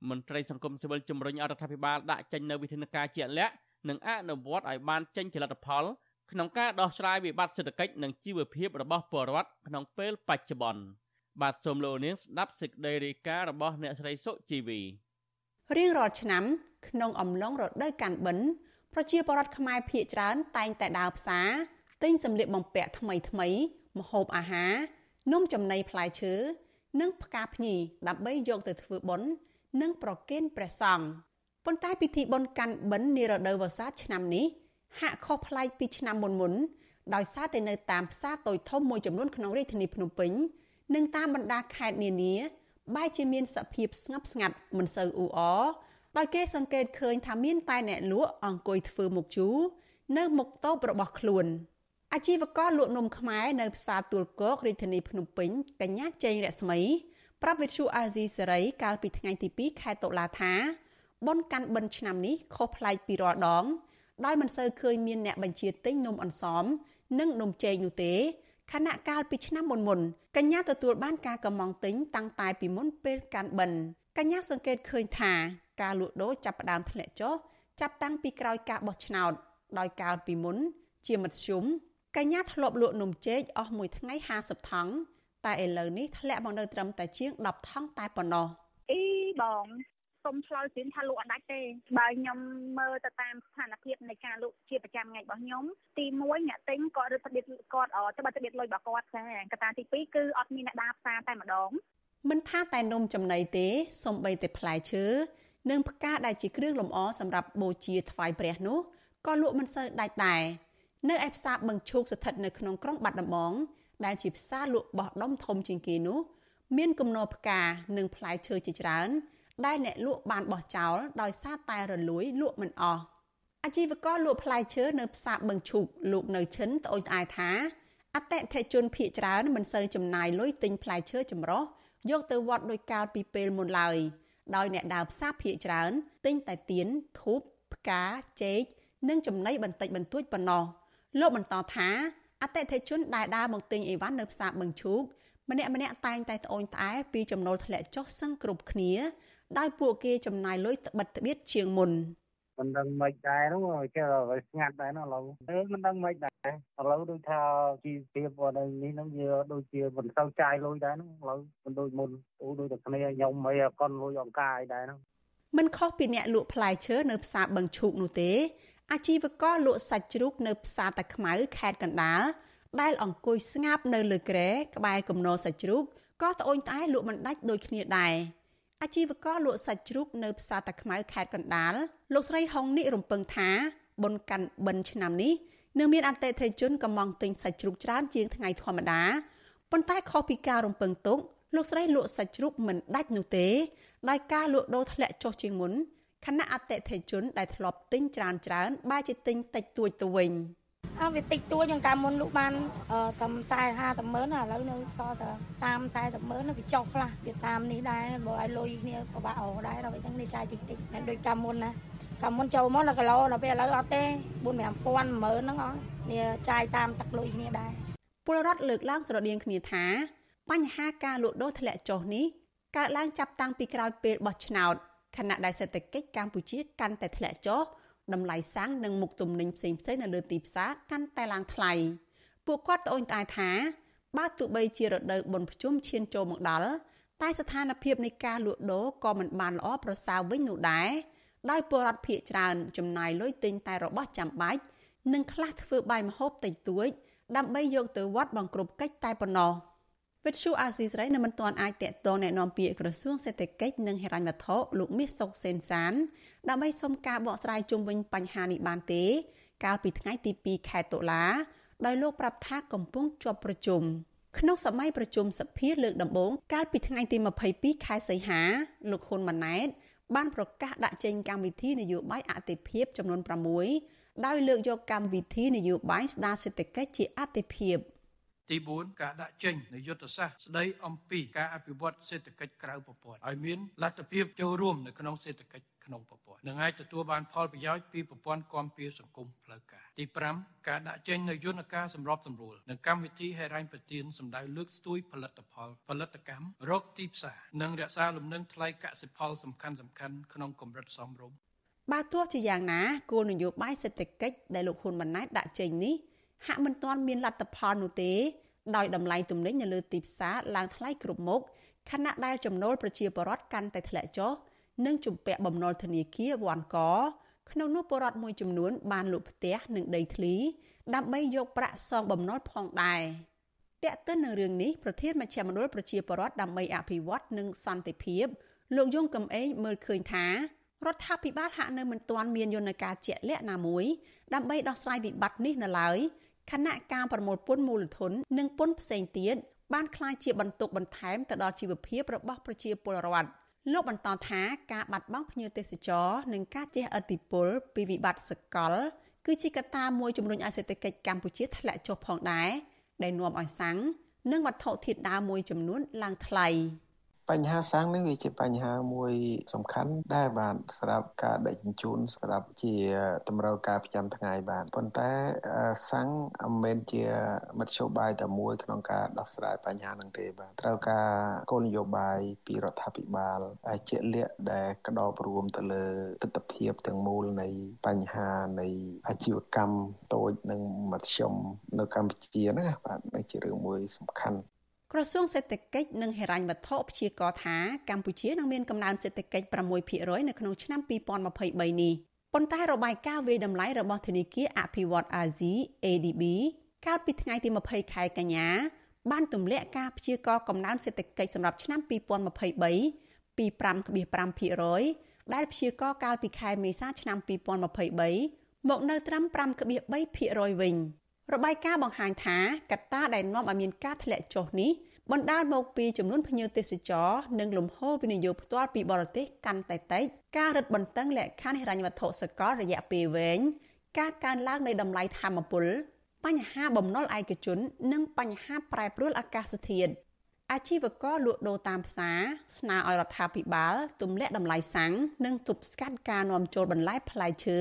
មន្ត្រីសង្គមស៊ីវិលជំរុញអរដ្ឋាភិបាលដាក់ចេញនូវវិធានការជាក់លាក់និងអនុវត្តឲ្យបានចេញជាលទ្ធផល ក្នុងការដោះស្រាយវិបត្តិសេដ្ឋកិច្ចនិងជីវភាពរបស់ពលរដ្ឋក្នុងពេលបច្ចុប្បន្នបាទសូមលោកនាងស្ដាប់សេចក្តីរាយការណ៍របស់អ្នកស្រីសុជីវីរៀងរាល់ឆ្នាំ ក្នុងអំឡុងរដូវកាន់បិណ្ឌប្រជាពលរដ្ឋខ្មែរភ័យច្រើន តែងតែដើរផ្សារទិញសម្លៀកបំពាក់ថ្មីថ្មីម្ហូបអាហារនំចំណីផ្លែឈើនិងផ្កាភ្ញីដើម្បីយកទៅធ្វើបុណ្យនិងប្រគេនព្រះសង្ឃប៉ុន្តែពិធីបុណ្យកាន់បិណ្ឌនារដូវវស្សាឆ្នាំនេះ ហាក់ខុសប្លែកពីឆ្នាំមុនមុនដោយសារតែនៅតាមផ្សារតូចធំមួយចំនួនក្នុងរាជធានីភ្នំពេញនិងតាមបណ្ដាខេត្តនានាបែរជាមានសភាពស្ងប់ស្ងាត់មិនសូវអ៊ូអរដោយគេសង្កេតឃើញថាមានតែអ្នកលក់អង្គុយធ្វើមុខជូរនៅមុខតូបរបស់ខ្លួនអាជីវករលក់នំខ្មែរនៅផ្សារទួលគោករាជធានីភ្នំពេញកញ្ញាចេងរស្មីប្រាប់វិទ្យុអាស៊ីសេរីកាលពីថ្ងៃទី2ខែតុលាថាបុណ្យកាន់បិណ្ឌឆ្នាំនេះខុសប្លែកពីរាល់ដង ដោយមិនសូវឃើញមានអ្នកបញ្ជាទិញនំអន្សមនិងនំចេកនោះទេខណៈកាលពីឆ្នាំមុនមុនកញ្ញាទទួលបានការកម្មង់ទិញតាំងតែពីមុនពេលកាន់បិណ្ឌកញ្ញាសង្កេតឃើញថាការលក់ដូរចាប់ផ្ដើមធ្លាក់ចុះចាប់តាំងពីក្រោយការបោះឆ្នោត ដោយកាលពីមុន ជាមធ្យមកញ្ញាធ្លាប់លក់នំចេកអស់មួយថ្ងៃ50ថង់តែឥឡូវនេះធ្លាក់មកនៅត្រឹមតែជាង10ថង់តែប៉ុណ្ណោះអីបង សុំឆ្លើយព្រៀនថាលក់អត់ដាច់ទេបើខ្ញុំមើលទៅតាមស្ថានភាពនៃការលក់ជាប្រចាំថ្ងៃរបស់ខ្ញុំទី1អ្នកទិញគាត់រត់ផ្ដៀតគាត់ទៅបើទៅផ្ដៀតលុយរបស់គាត់ចាកត្តាទី2គឺអត់មានអ្នកដើរផ្សារតែម្ដងមិនថាតែនំចំណីទេសំបីតែផ្លែឈើនិងផ្កាដែលជាគ្រឿងលម្អសម្រាប់បូជាថ្វាយព្រះនោះក៏លក់មិនសូវដាច់ដែរនៅឯផ្សារបឹងឈូកស្ថិតនៅក្នុងក្រុងបាត់ដំបងដែលជាផ្សារលក់បោះដុំធំជាងគេនោះមានគំនរផ្កានិងផ្លែឈើជាច្រើន ដែលអ្នកលក់បានបោះចោលដោយសារតែរលួយលក់មិនអស់អាជីវករលក់ផ្លែឈើនៅផ្សារបឹងឈូកលោកនៅឈិនត្អូញត្អែថាអតិថិជនភៀកច្រើនមិនសូវចំណាយលុយទិញផ្លែឈើចម្រុះយកទៅវត្តដោយកាលពីពេលមុនឡើយដោយអ្នកដើរផ្សារភៀកច្រើនទិញតែទៀនធូបផ្កាចេកនិងចំណីបន្តិចបន្តួចប៉ុណ្ណោះលោកបន្តថាអតិថិជនដែលដើរមកទិញអីវ៉ាន់នៅផ្សារបឹងឈូកម្នាក់ម្នាក់តែងតែត្អូញត្អែពីចំណូលធ្លាក់ចុះសឹងគ្រប់គ្នា ដោយពួកគេចំណាយលុយត្បិតត្បៀតជាងមុនមិនដឹងមិនដែរនោះគេស្ងាត់ដែរនោះឥឡូវអឺមិនដឹងមិនដែរឥឡូវដូចថាជីវភាពនៅនេះនឹងវាដូចជាមិនសូវចាយលុយដែរនោះឥឡូវមិនដូចមុនអូដូចតែគ្នាខ្ញុំអីអកុនលុយអង្ការអីដែរនោះមិនខុសពីអ្នកលក់ផ្លែឈើនៅផ្សារបឹងឈូកនោះទេអាជីវករលក់សាច់ជ្រូកនៅផ្សារតាខ្មៅខេត្តកណ្ដាលដែលអង្គុយស្ងាប់នៅលើគ្រែក្បែរគំនរសាច់ជ្រូកក៏ត្អូញត្អែលក់មិនដាច់ដូចគ្នាដែរ អាជីវករលក់សាច់ជ្រូកនៅផ្សារតាខ្មៅខេត្តកណ្ដាលលោកស្រីហុងនិរំពឹងថាបុណ្យកាន់បិណ្ឌឆ្នាំនេះនឹងមានអតិថិជនកំងទិញសាច់ជ្រូកច្រើនជាងថ្ងៃធម្មតាប៉ុន្តែខុសពីការរំពឹងទុកលោកស្រីលក់សាច់ជ្រូកមិនដាច់នោះទេដោយការលក់ដូរធ្លាក់ចុះជាងមុនខណៈអតិថិជនដែលធ្លាប់ទិញច្រើនច្រើនបែរជាទិញតិចតួចទៅវិញ អើវាតិចតួចយ៉ាងកាលមុនលក់បានសំ40 50ម៉ឺនឥឡូវនៅសល់តែ30 40ម៉ឺនវាចុះខ្លះវាតាមនេះដែរបើឲ្យលុយគ្នាពិបាកអស់ដែរដល់អញ្ចឹងនេះចាយតិចតិចមិនដូចកាលមុនណាកាលមុនចូលមកដល់គីឡូដល់ពេលឥឡូវអត់ទេ4 5000 10000ហ្នឹងអស់នេះចាយតាមទឹកលុយគ្នាដែរពលរដ្ឋលើកឡើងស្រដៀងគ្នាថា បញ្ហាការលក់ដូរធ្លាក់ចុះនេះកើតឡើងចាប់តាំងពីក្រោយពេលបោះឆ្នោតខណៈដែលសេដ្ឋកិច្ចកម្ពុជាកាន់តែធ្លាក់ចុះ តម្លៃសាំងនិងមុខទំនិញផ្សេងៗនៅលើទីផ្សារកាន់តែឡើងថ្លៃពួកគាត់ត្អូញត្អែថាបើទោះបីជារដូវបុណ្យភ្ជុំឈានចូលមកដល់តែស្ថានភាពនៃការលក់ដូរក៏មិនបានល្អប្រសើរវិញនោះដែរដោយពលរដ្ឋភៀសច្រើនចំណាយលុយទិញតែរបស់ចាំបាច់និងខ្លះធ្វើបាយម្ហូបតិចតួចដើម្បីយកទៅវត្តបង្គ្រប់កិច្ចតែប៉ុណ្ណោះវិទ្យុអាស៊ីសេរីនៅមិនទាន់អាចតាក់ទងแนะនាំពាក្យក្រសួងសេដ្ឋកិច្ចនិងហិរញ្ញវត្ថុលោកមាសសុកសេនសាន ដើម្បីសុំការបកស្រាយជុំវិញបញ្ហានេះបានទេ កាលពីថ្ងៃទី2ខែតុលាដោយលោកប្រាប់ថាកំពុងជាប់ប្រជុំក្នុងសម័យប្រជុំសភាលើកដំបូងកាលពីថ្ងៃទី22ខែសីហាលោកហ៊ុនម៉ាណែត បានប្រកាសដាក់ចេញកម្មវិធីនយោបាយអតិភិបចំនួន6ដោយលើកយកកម្មវិធីនយោបាយស្ដារសេដ្ឋកិច្ចជាអតិភិប ទី4ការដាក់ចេញនៃយុទ្ធសាស្ត្រស្ដីអំពីការអភិវឌ្ឍសេដ្ឋកិច្ចក្រៅប្រព័ន្ធឲ្យមានលទ្ធភាពចូលរួមនៅក្នុងសេដ្ឋកិច្ចក្នុងប្រព័ន្ធនិងអាចទទួលបានផលប្រយោជន៍ពីប្រព័ន្ធគាំពារសង្គមផ្លូវការទី5ការដាក់ចេញនូវយន្តការសម្របសម្រួលនិងកម្មវិធីហិរញ្ញប្បទានសម្ដៅលើកស្ទួយផលិតផលផលិតកម្មរកទីផ្សារនិងរក្សាលំនឹងថ្លៃកសិផលសំខាន់សំខាន់ក្នុងកម្រិតសមរម្យបើទោះជាយ៉ាងណាគោលនយោបាយសេដ្ឋកិច្ចដែលលោកហ៊ុនម៉ាណែតដាក់ចេញនេះ ហាក់មិនទាន់មានលទ្ធផលនោះទេដោយតម្លៃទំនិញនៅលើទីផ្សារឡើងថ្លៃគ្រប់មុខខណៈដែលចំណូលប្រជាពលរដ្ឋកាន់តែធ្លាក់ចុះនិងជំពាក់បំណុលធនាគារវ៉ាន់កក្នុងនោះពលរដ្ឋមួយចំនួនបានលក់ផ្ទះនិងដីធ្លីដើម្បីយកប្រាក់សងបំណុលផងដែរតែកតិននឹងរឿងនេះប្រធានមជ្ឈមណ្ឌលប្រជាពលរដ្ឋដើម្បីអភិវឌ្ឍនិងសន្តិភាពលោកយងកំឯងមើលឃើញថារដ្ឋាភិបាលហាក់នៅមិនទាន់មានយន្តការជាក់លាក់ណាមួយដើម្បីដោះស្រាយវិបត្តិនេះនៅឡើយ ខណៈការប្រមូលពន្ធមូលធននិងពន្ធផ្សេងទៀតបានក្លាយជាបន្ទុកបន្ថែមទៅដល់ជីវភាពរបស់ប្រជាពលរដ្ឋលោកបន្តថាការបាត់បង់ភ្ញៀវទេសចរនិងការជះឥទ្ធិពលពីវិបត្តិសកល គឺជាកត្តាមួយជំរុញឲ្យសេដ្ឋកិច្ចកម្ពុជាធ្លាក់ចុះផងដែរដែលនាំឲ្យសាំងនិងវត្ថុធាតុដើមមួយចំនួនឡើងថ្លៃ។ បញ្ហាសាំងនេះវាជាបញ្ហាមួយសំខាន់ដែរបាទសម្រាប់ការដឹកជញ្ជូនសម្រាប់ជាតម្រូវការប្រចាំថ្ងៃបាទប៉ុន្តែសាំងមិនមែនជាមធ្យោបាយតែមួយក្នុងការដោះស្រាយបញ្ហាហ្នឹងទេបាទត្រូវការគោលនយោបាយពីរដ្ឋាភិបាលជាក់លាក់ដែលក្តោបរួមទៅលើទស្សនវិជ្ជាទាំងមូលនៃបញ្ហានៃអាជីវកម្មតូចនិងមធ្យមនៅកម្ពុជាហ្នឹងបាទនេះជារឿងមួយសំខាន់ ក្រសួងសេដ្ឋកិច្ចនិងហិរញ្ញវត្ថុព្យាករថាកម្ពុជានឹងមានកំណើនសេដ្ឋកិច្ច6%នៅក្នុងឆ្នាំ2023នេះប៉ុន្តែរបាយការណ៍វិយតម្លៃរបស់ធនាគារអភិវឌ្ឍអាស៊ី ADB កាលពីថ្ងៃទី20ខែកញ្ញាបានទម្លាក់ការព្យាករណ៍កំណើនសេដ្ឋកិច្ចសម្រាប់ឆ្នាំ2023ពី5.5%ដែលព្យាករណ៍កាលពីខែមេសាឆ្នាំ2023មកនៅត្រឹម5.3%វិញ។ របាយការណ៍បង្ហាញថាកត្តាដែលនាំឲ្យមានការធ្លាក់ចុះនេះបណ្ដាលមកពីចំនួនភ្ញៀវទេសចរនិងលំហូរវិនិយោគផ្ទាល់ពីបរទេសកាន់តែតិចការរឹតបន្តឹងលក្ខខណ្ឌហិរញ្ញវត្ថុសកលរយៈពេលវែងការកើនឡើងនៃតម្លៃធម្មពលបញ្ហាបំណុលឯកជន និងបញ្ហាប្រែប្រួលអាកាសធាតុអាជីវករលក់ដូរតាមផ្សារស្នើឲ្យរដ្ឋាភិបាលទម្លាក់តម្លៃសាំងនិងទប់ស្កាត់ការនាំចូលបន្លែផ្លែឈើ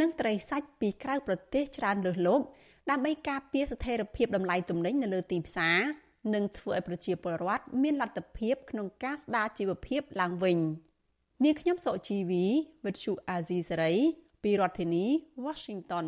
និងត្រីសាច់ពីក្រៅប្រទេសច្រើនលើសលប់ ដើម្បីការពារស្ថិរភាពតម្លៃទំនិញនៅលើទីផ្សារនិងធ្វើឲ្យប្រជាពលរដ្ឋមានលទ្ធភាពក្នុងការស្ដារជីវភាពឡើងវិញនាងខ្ញុំសុជីវីវិទ្យុអាស៊ីសេរីពីរដ្ឋធានី Washington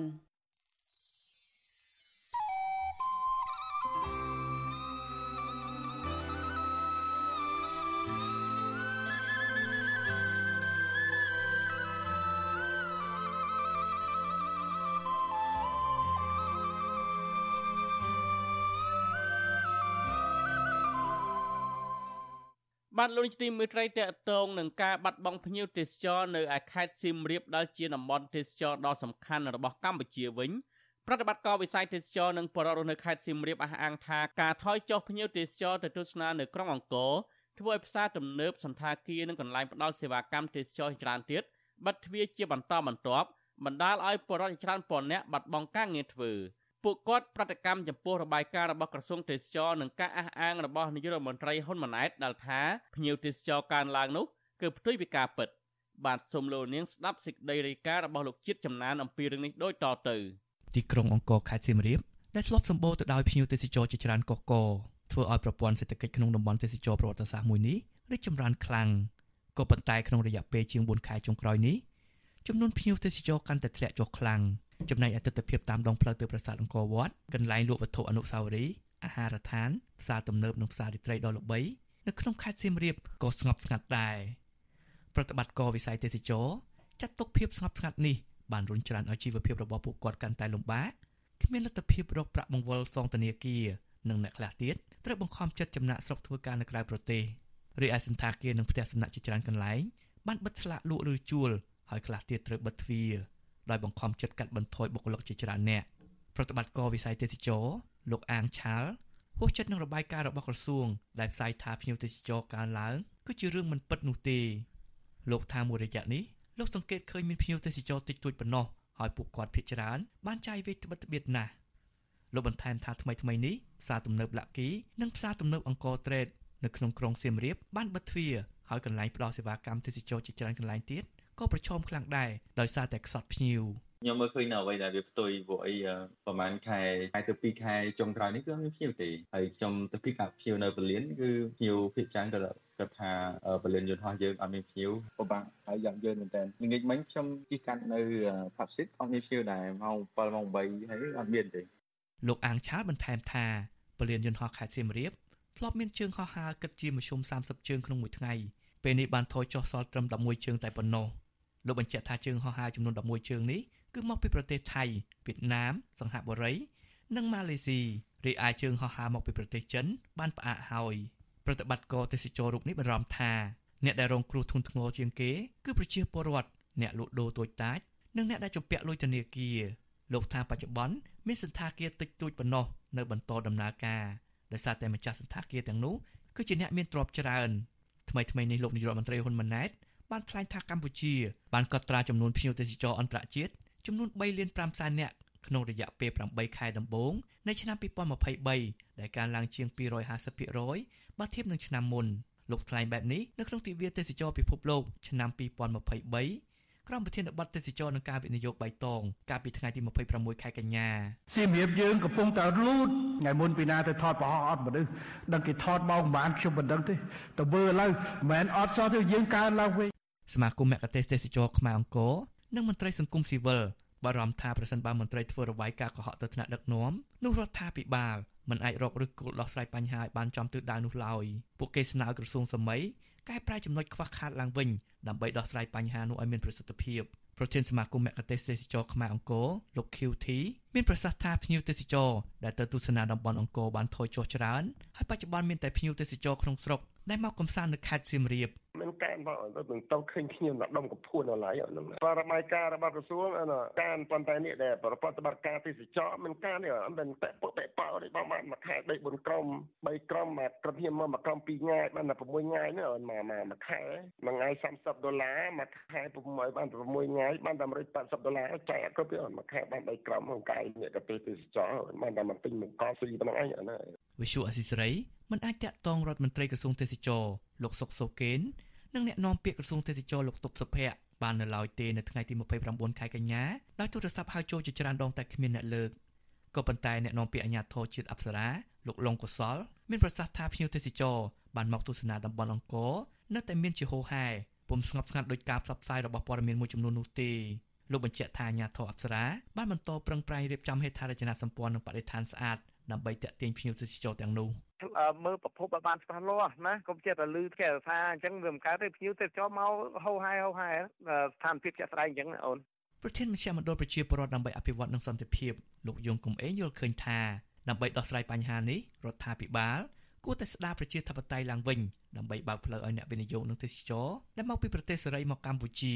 បបានលោកនាយទីមេត្រីតកតងនឹងការបាត់បង់ភ្ញៀវទេសចរនៅឯខេត្តសៀមរាបដែលជាតំបន់ទេសចរដ៏សំខាន់របស់កម្ពុជាវិញប្រតិបត្តិការវិស័យទេសចរនិងបរិវត្តនៅខេត្តសៀមរាបអះអាងថាការថយចុះភ្ញៀវទេសចរទៅទស្សនានៅក្រុងអង្គរធ្វើឲ្យផ្សារទំនើបសន្តាគារនិងកន្លែងផ្ដល់សេវាកម្មទេសចរច្រើនទៀតបិទទ្វារជាបន្តបន្ទាប់បណ្ដាលឲ្យបរិវត្តច្រើនពាន់នាក់បាត់បង់ការងារធ្វើ ពួកគាត់ប្រតិកម្មចំពោះរបាយការណ៍របស់ក្រសួងទេសចរនិងការអះអាងរបស់នាយករដ្ឋមន្ត្រីហ៊ុនម៉ាណែតដែលថាភ្ញៀវទេសចរកើនឡើងនោះគឺផ្ទុយពីការពិត បាទសូមលោកនាងស្ដាប់សេចក្តីរាយការណ៍របស់លោកជាតិចំណានអំពីរឿងនេះដូចតទៅទីក្រុងអង្គរខេត្តសៀមរាបដែលធ្លាប់សម្បូរទៅដោយភ្ញៀវទេសចរជាច្រើនកុះកធ្វើឲ្យប្រព័ន្ធសេដ្ឋកិច្ចក្នុងតំបន់ទេសចរប្រវត្តិសាស្ត្រមួយនេះរីកចម្រើនខ្លាំងក៏ប៉ុន្តែក្នុងរយៈពេលជាង4ខែចុងក្រោយនេះចំនួនភ្ញៀវទេសចរកាន់តែធ្លាក់ចុះខ្លាំង ចំណែកឯទស្សនវិជ្ជាតាមដងផ្លូវទៅប្រាសាទអង្គរវត្តកន្លែងលក់វត្ថុអនុស្សាវរីយ៍អាហារដ្ឋានផ្សារទំនើបនិងផ្សាររាត្រីដ៏ល្បីនៅក្នុងខេត្តសៀមរាបក៏ស្ងប់ស្ងាត់ដែរប្រតិបត្តិការវិស័យទេសចរចាត់ទុកភាពស្ងប់ស្ងាត់នេះបានរុញច្រានឲ្យជីវភាពរបស់ពួកគាត់កាន់តែលំបាកគ្មានលទ្ធភាពរកប្រាក់បង្វិលសងធនាគារនិងអ្នកខ្លះទៀតត្រូវបង្ខំចិត្តចំណាក់ស្រុកធ្វើការនៅក្រៅប្រទេសរីឯសន្តាគារនិងផ្ទះសំណាក់ជាច្រើនកន្លែងបានបិទស្លាកលក់ឬជួលហើយខ្លះទៀតត្រូវបិទទ្វារ ដោយបង្ខំចិត្តកាត់បន្ថយបុគ្គលិកជាច្រើនអ្នកប្រតិបត្តិការវិស័យទេសចរលោកអាងឆាលហួសចិត្តនឹងរបាយការណ៍របស់ក្រសួងដែលផ្សាយថាភ្ញៀវទេសចរកើនឡើងគឺជារឿងមិនពិតនោះទេលោកថាមួយរយៈនេះលោកសង្កេតឃើញមានភ្ញៀវទេសចរតិចតួចប៉ុណ្ណោះហើយពួកគាត់ភ័យច្រើនបានចាយវេត្បិតត្បៀតណាស់លោកបន្ថែមថាថ្មីថ្មីនេះផ្សារទំនើបលាក់គីនិងផ្សារទំនើបអង្គរត្រេតនៅក្នុងក្រុងសៀមរាបបានបិទទ្វារហើយកន្លែងផ្ដល់សេវាកម្មទេសចរជាច្រើនកន្លែងទៀត ក៏ប្រឈមខ្លាំងដែរដោយសារតែខ្សត់ភ្ញៀវខ្ញុំមើលឃើញនៅអ្វីដែលវាផ្ទុយព្រោះអីប្រហែលខែខែទៅ2ខែចុងក្រោយនេះគឺមានភ្ញៀវទេហើយខ្ញុំទៅពីកាភ្ញៀវនៅបលៀនគឺភ្ញៀវភាគច្រើនគាត់គាត់ថាបលិនយន្តហោះយើងអត់មានភ្ញៀវពិបាកហើយយ៉ាងយើងមែនតើល្ងាចមិញខ្ញុំជិះកាត់នៅ Papsit អត់មានភ្ញៀវដែរម៉ោង7ម៉ោង8ហើយអត់មានទេលោកអាងឆាលបន្ថែមថាបលិនយន្តហោះខេត្តសៀមរាបធ្លាប់មានជើងហោះហើរគិតជាមធ្យម30ជើងក្នុងមួយថ្ងៃពេលនេះបានថយចុះសល់ត្រឹម11ជើងតែប៉ុណ្ណោះ លោកបញ្ជាក់ថាជើងហោះហើរចំនួន11ជើងនេះគឺមកពីប្រទេសថៃវៀតណាមសង្ហបុរី និងម៉ាឡេស៊ីរីឯជើងហោះហើរមកពីប្រទេសចិនបានផ្អាកហើយប្រតិបត្តិការទេសចររូបនេះបារម្ភថាអ្នកដែលរងគ្រោះធ្ងន់ធ្ងរជាងគេគឺប្រជាពលរដ្ឋអ្នកលក់ដូរតូចតាចនិងអ្នកដែលជំពាក់លុយធនាគារលោកថាបច្ចុប្បន្នមានសន្តាគារតិចតួចប៉ុណ្ណោះនៅបន្តដំណើរការដោយសារតែម្ចាស់សន្តាគារទាំងនោះគឺជាអ្នកមានទ្រព្យច្រើនថ្មីថ្មីនេះលោកនាយករដ្ឋមន្ត្រីហ៊ុនម៉ាណែត បានថ្លែងថាកម្ពុជាបានកត់ត្រាចំនួនភ្ញៀវទេសចរអន្តរជាតិចំនួន3លាន5សែននាក់ក្នុងរយៈពេល8ខែដំបូងនៃឆ្នាំ2023ដែលកើនឡើងជាង250%បើធៀបនឹងឆ្នាំមុនលោកថ្លែងបែបនេះនៅក្នុងទិវាទេសចរពិភពលោកឆ្នាំ2023ក្រុមប្រធានបទទេសចរនឹងការវិនិយោគបៃតងកាលពីថ្ងៃទី26ខែកញ្ញាសៀមរាបយើងកំពុងតែលូតថ្ងៃមុនពីណាទៅថតប្រហោះអត់មនុស្សដឹងគេថតមកប្រហែលខ្ញុំមិនដឹងទេទៅមើលឥឡូវមិនមែនអត់សោះទេយើងកើនឡើងវិញ សមាគមមគ្គទេសទេសចរខ្មែរអង្គរនិងមន្ត្រីសង្គមស៊ីវិលបារម្ភថាប្រសិនបើមន្ត្រីធ្វើរបាយការណ៍កុហកទៅថ្នាក់ដឹកនាំនោះរដ្ឋាភិបាលមិនអាចរកឬគោលដោះស្រាយបញ្ហាឲ្យបានចំទិសដៅនោះឡើយពួកគេស្នើក្រសួងសម័យកែប្រែចំណុចខ្វះខាតឡើងវិញដើម្បីដោះស្រាយបញ្ហានោះឲ្យមានប្រសិទ្ធភាពប្រធានសមាគមមគ្គទេសទេសចរខ្មែរអង្គរលោក QT មានប្រសាសន៍ថាភ្ញៀវទេសចរដែលទៅទស្សនាតំបន់អង្គរបានថយចុះច្រើនហើយបច្ចុប្បន្នមានតែភ្ញៀវទេសចរក្នុងស្រុក ដែលមកកំសាន្តនៅខេត្តសៀមរាបមិនកើនមកនឹងទៅឃើញខ្ញុំដល់ដុំកពួនដល់ឡើយហ្នឹងបរបាយការណ៍របស់ក្រសួងកើនប៉ុន្តែនេះដែលប្រព័ន្ធបត្តិការទេសចរមិនកើនទេមិនតែពុកតែប៉ោនេះបងបានមួយខែ3 4ក្រុម3ក្រុមមកក្រុមខ្ញុំមកមួយក្រុម2ថ្ងៃបានតែ6ថ្ងៃនេះមកមកមួយខែមួយថ្ងៃ30ដុល្លារមួយខែ6បាន6ថ្ងៃបានតែ180ដុល្លារចែកគ្រប់ទេមួយខែបាន3ក្រុមក្នុងកាយនេះក៏ទេសចរបានតែមកទិញមកកស៊ីប៉ុណ្ណឹងឯងណា វិសុអសិសរីមិនអាចតាក់ទងរដ្ឋមន្ត្រីក្រសួងទេសចរលោកសុកសូកេននិងអ្នកនាំពាក្យក្រសួងទេសចរលោកតុបសុភ័ក្របាននៅឡើយទេនៅថ្ងៃទី29ខែកញ្ញាដោយទូរស័ព្ទហៅចូលជាច្រើនដងតែគ្មានអ្នកលើកក៏ប៉ុន្តែអ្នកនាំពាក្យអាជ្ញាធរជាតិអប្សរាលោកលងកុសល មានប្រសាសន៍ថាភ្ញៀវទេសចរបានមកទស្សនាតំបន់អង្គរនៅតែមានជាហូរហែពុំស្ងប់ស្ងាត់ដោយការផ្សព្វផ្សាយរបស់ព័ត៌មានមួយចំនួននោះទេលោកបញ្ជាក់ថាអាជ្ញាធរអប្សរាបានបន្តប្រឹងប្រែងរៀបចំហេដ្ឋារចនាសម្ព័ន្ធនិងបរិស្ថានស្អាត ដើម្បីតាក់ទាញភ្ញៀវទេសចរទាំងនោះមើលប្រភពឲ្យបានច្បាស់លាស់ណាកុំចេះតែលឺគេថាអញ្ចឹងវាមិនកើតទេភ្ញៀវទេសចរមកហៅហែហៅហែស្ថានភាពជាក់ស្ដែងអញ្ចឹងអូនប្រធានមជ្ឈមណ្ឌលប្រជាពលរដ្ឋដើម្បីអភិវឌ្ឍនិងសន្តិភាពលោកយងកំឯងយល់ឃើញថាដើម្បីដោះស្រាយបញ្ហានេះរដ្ឋាភិបាលគួរតែស្ដារប្រជាធិបតេយ្យឡើងវិញដើម្បីបើកផ្លូវឲ្យអ្នកវិនិយោគនិងទេសចរដែលមកពីប្រទេសសេរីមកកម្ពុជា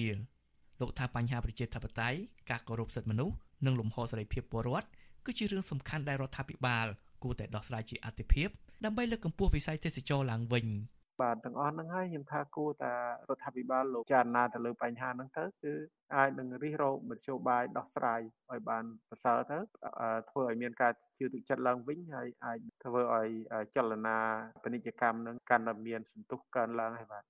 លោកថាបញ្ហាប្រជាធិបតេយ្យការគោរពសិទ្ធិមនុស្សនិងលំហសេរីភាពពលរដ្ឋ គឺជារឿងសំខាន់ដែលរដ្ឋាភិបាលគួរតែដោះស្រាយជាអាទិភាពដើម្បីលើកកម្ពស់វិស័យទេសចរឡើងវិញបាទទាំងអស់ហ្នឹងហើយខ្ញុំថាគួរតែរដ្ឋាភិបាលលោកចារណាទៅលើបញ្ហាហ្នឹងទៅគឺអាចនឹងរិះរោបមធ្យោបាយដោះស្រាយឲ្យបានប្រសើរទៅធ្វើឲ្យមានការជឿទុកចិត្តឡើងវិញហើយអាចធ្វើឲ្យចលនាពាណិជ្ជកម្មនឹងកាន់តែមានសន្ទុះកើនឡើងហើយបាទ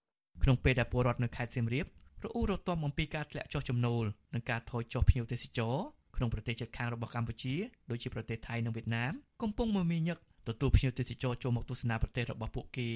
ក្នុងពេលដែលពលរដ្ឋនៅខេត្តសៀមរាបរអ៊ូរទាំអំពីការធ្លាក់ចុះចំណូលនិងការថយចុះភ្ញៀវទេសចរ ក្នុងប្រទេសជិតខាងរបស់កម្ពុជាដូចជាប្រទេសថៃនិងវៀតណាមកំពុងមមាញឹកទទួលភ្ញៀវទេសចរចូលមកទស្សនាប្រទេសរបស់ពួកគេ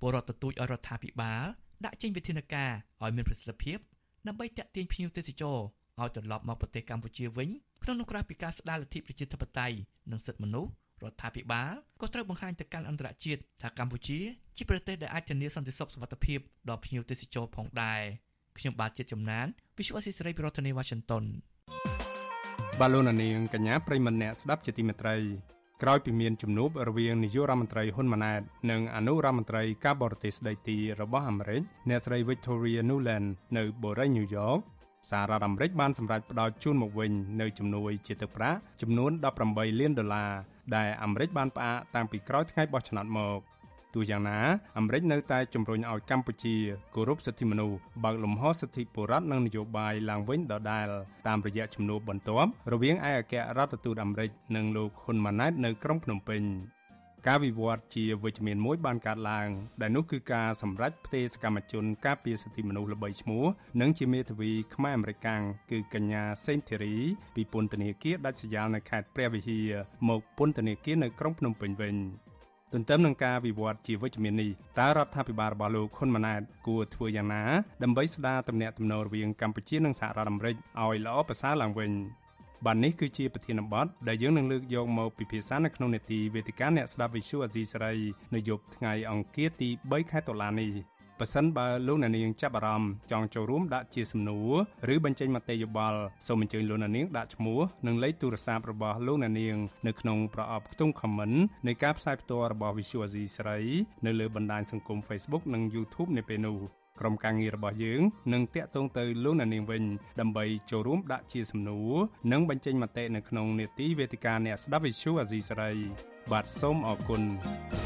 ពលរដ្ឋទទូចឲ្យរដ្ឋាភិបាលដាក់ចេញវិធានការឲ្យមានប្រសិទ្ធភាពដើម្បីតាក់ទាញភ្ញៀវទេសចរឲ្យត្រឡប់មកប្រទេសកម្ពុជាវិញក្នុងនោះក្រៅពីការស្ដារលទ្ធិប្រជាធិបតេយ្យនិងសិទ្ធិមនុស្សរដ្ឋាភិបាលក៏ត្រូវបង្ហាញទៅកាន់អន្តរជាតិថាកម្ពុជាជាប្រទេសដែលអាចធានាសន្តិសុខសុវត្ថិភាពដល់ភ្ញៀវទេសចរផងដែរខ្ញុំបាទជាតិចំណាន Visual Assisray ប្រធានាទី Washington បាឡូណានីងកញ្ញាប្រិមម្នាក់ស្ដាប់ជាទីមេត្រីក្រោយពីមានជំនួបរវាងនាយករដ្ឋមន្ត្រីហ៊ុនម៉ាណែតនិងអនុរដ្ឋមន្ត្រីការបរទេសស្ដីទីរបស់អាមេរិកអ្នកស្រី Victoria Nuland នៅបូរីញូវយ៉កសហរដ្ឋអាមេរិកបានសម្រេចផ្តល់ជូនមកវិញនៅជំនួយជាទឹកប្រាក់ចំនួន18លានដុល្លារដែលអាមេរិកបានផ្អាកតាំងពីក្រោយថ្ងៃបោះឆ្នោតមក ទោះយ៉ាងណាអាមេរិកនៅតែជំរុញឲ្យកម្ពុជាគោរពសិទ្ធិមនុស្សបើកលំហសិទ្ធិបុរដ្ឋនិងនយោបាយឡើងវិញដដែលតាមរយៈជំនួបបន្ទាប់រវាងឯកអគ្គរដ្ឋទូតអាមេរិកនិងលោកហ៊ុនម៉ាណែតនៅក្រុងភ្នំពេញការវិវត្តជាវិជ្ជមានមួយបានកើតឡើង ដែលនោះគឺការសម្រេចផ្ទេរសកម្មជនការពារសិទ្ធិមនុស្សល្បីឈ្មោះនិងជាមេធាវីខ្មែរអមេរិកាំងគឺកញ្ញាសេងធីរីពីពន្ធនាគារដាច់ស្រយាលនៅខេត្តព្រះវិហារមកពន្ធនាគារនៅក្រុងភ្នំពេញវិញ ទន្ទឹមនឹងការវិវត្តជាវិជ្ជមាននេះតើរដ្ឋាភិបាលរបស់លោកហ៊ុនម៉ាណែតគួរធ្វើយ៉ាងណាដើម្បីស្ដារទំនាក់ទំនងរវាងកម្ពុជានិងសហរដ្ឋអាមេរិកឲ្យល្អប្រសើរឡើងវិញបាទនេះគឺជាប្រធានបទដែលយើងនឹងលើកយកមកពិភាក្សានៅក្នុងនេតិវេទិកាអ្នកស្ដាប់វិទ្យុអាស៊ីសេរីនៅយប់ថ្ងៃអង្គារទី3ខែតុលានេះ ប៉ះសិនបើលោកអ្នកនាងចាប់អារម្មណ៍ចង់ចូលរួមដាក់ជាសំណួរឬបញ្ចេញមតិយោបល់សូមអញ្ជើញលោកអ្នកនាងដាក់ឈ្មោះនិងលេខទូរស័ព្ទរបស់លោកអ្នកនាងនៅក្នុងប្រអប់ខ្ទង់ comment នៃការផ្សាយផ្ទាល់របស់ Visual Asia ស្រីនៅលើបណ្ដាញសង្គម Facebook និង YouTube នៅពេលនោះក្រុមការងាររបស់យើងនឹងតាក់ទងទៅលោកអ្នកនាងវិញដើម្បីចូលរួមដាក់ជាសំណួរនិងបញ្ចេញមតិនៅក្នុងនេតិវេទិកាអ្នកស្ដាប់ Visual Asia ស្រីបាទសូមអរគុណ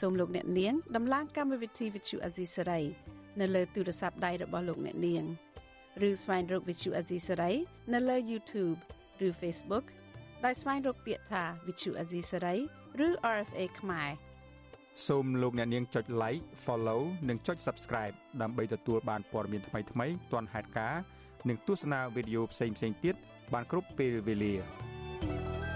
សូមលោកអ្នកនាងដំឡើងកម្មវិធី Vuthu Azizi Saray នៅលើទូរស័ព្ទដៃរបស់លោកអ្នកនាងឬស្វែងរក Vuthu Azizi Saray នៅលើ YouTube ឬ Facebook ដោយស្វែងរកពាក្យថា Vithu Azizi Saray ឬ RFA ខ្មែរសូមលោកអ្នកនាងចុច like follow និងចុច subscribe ដើម្បីទទួលបានព័ត៌មានថ្មីៗទាន់ហេតុការណ៍និងទស្សនាវីដេអូផ្សេងៗទៀតបានគ្រប់ពេលវេលា thank you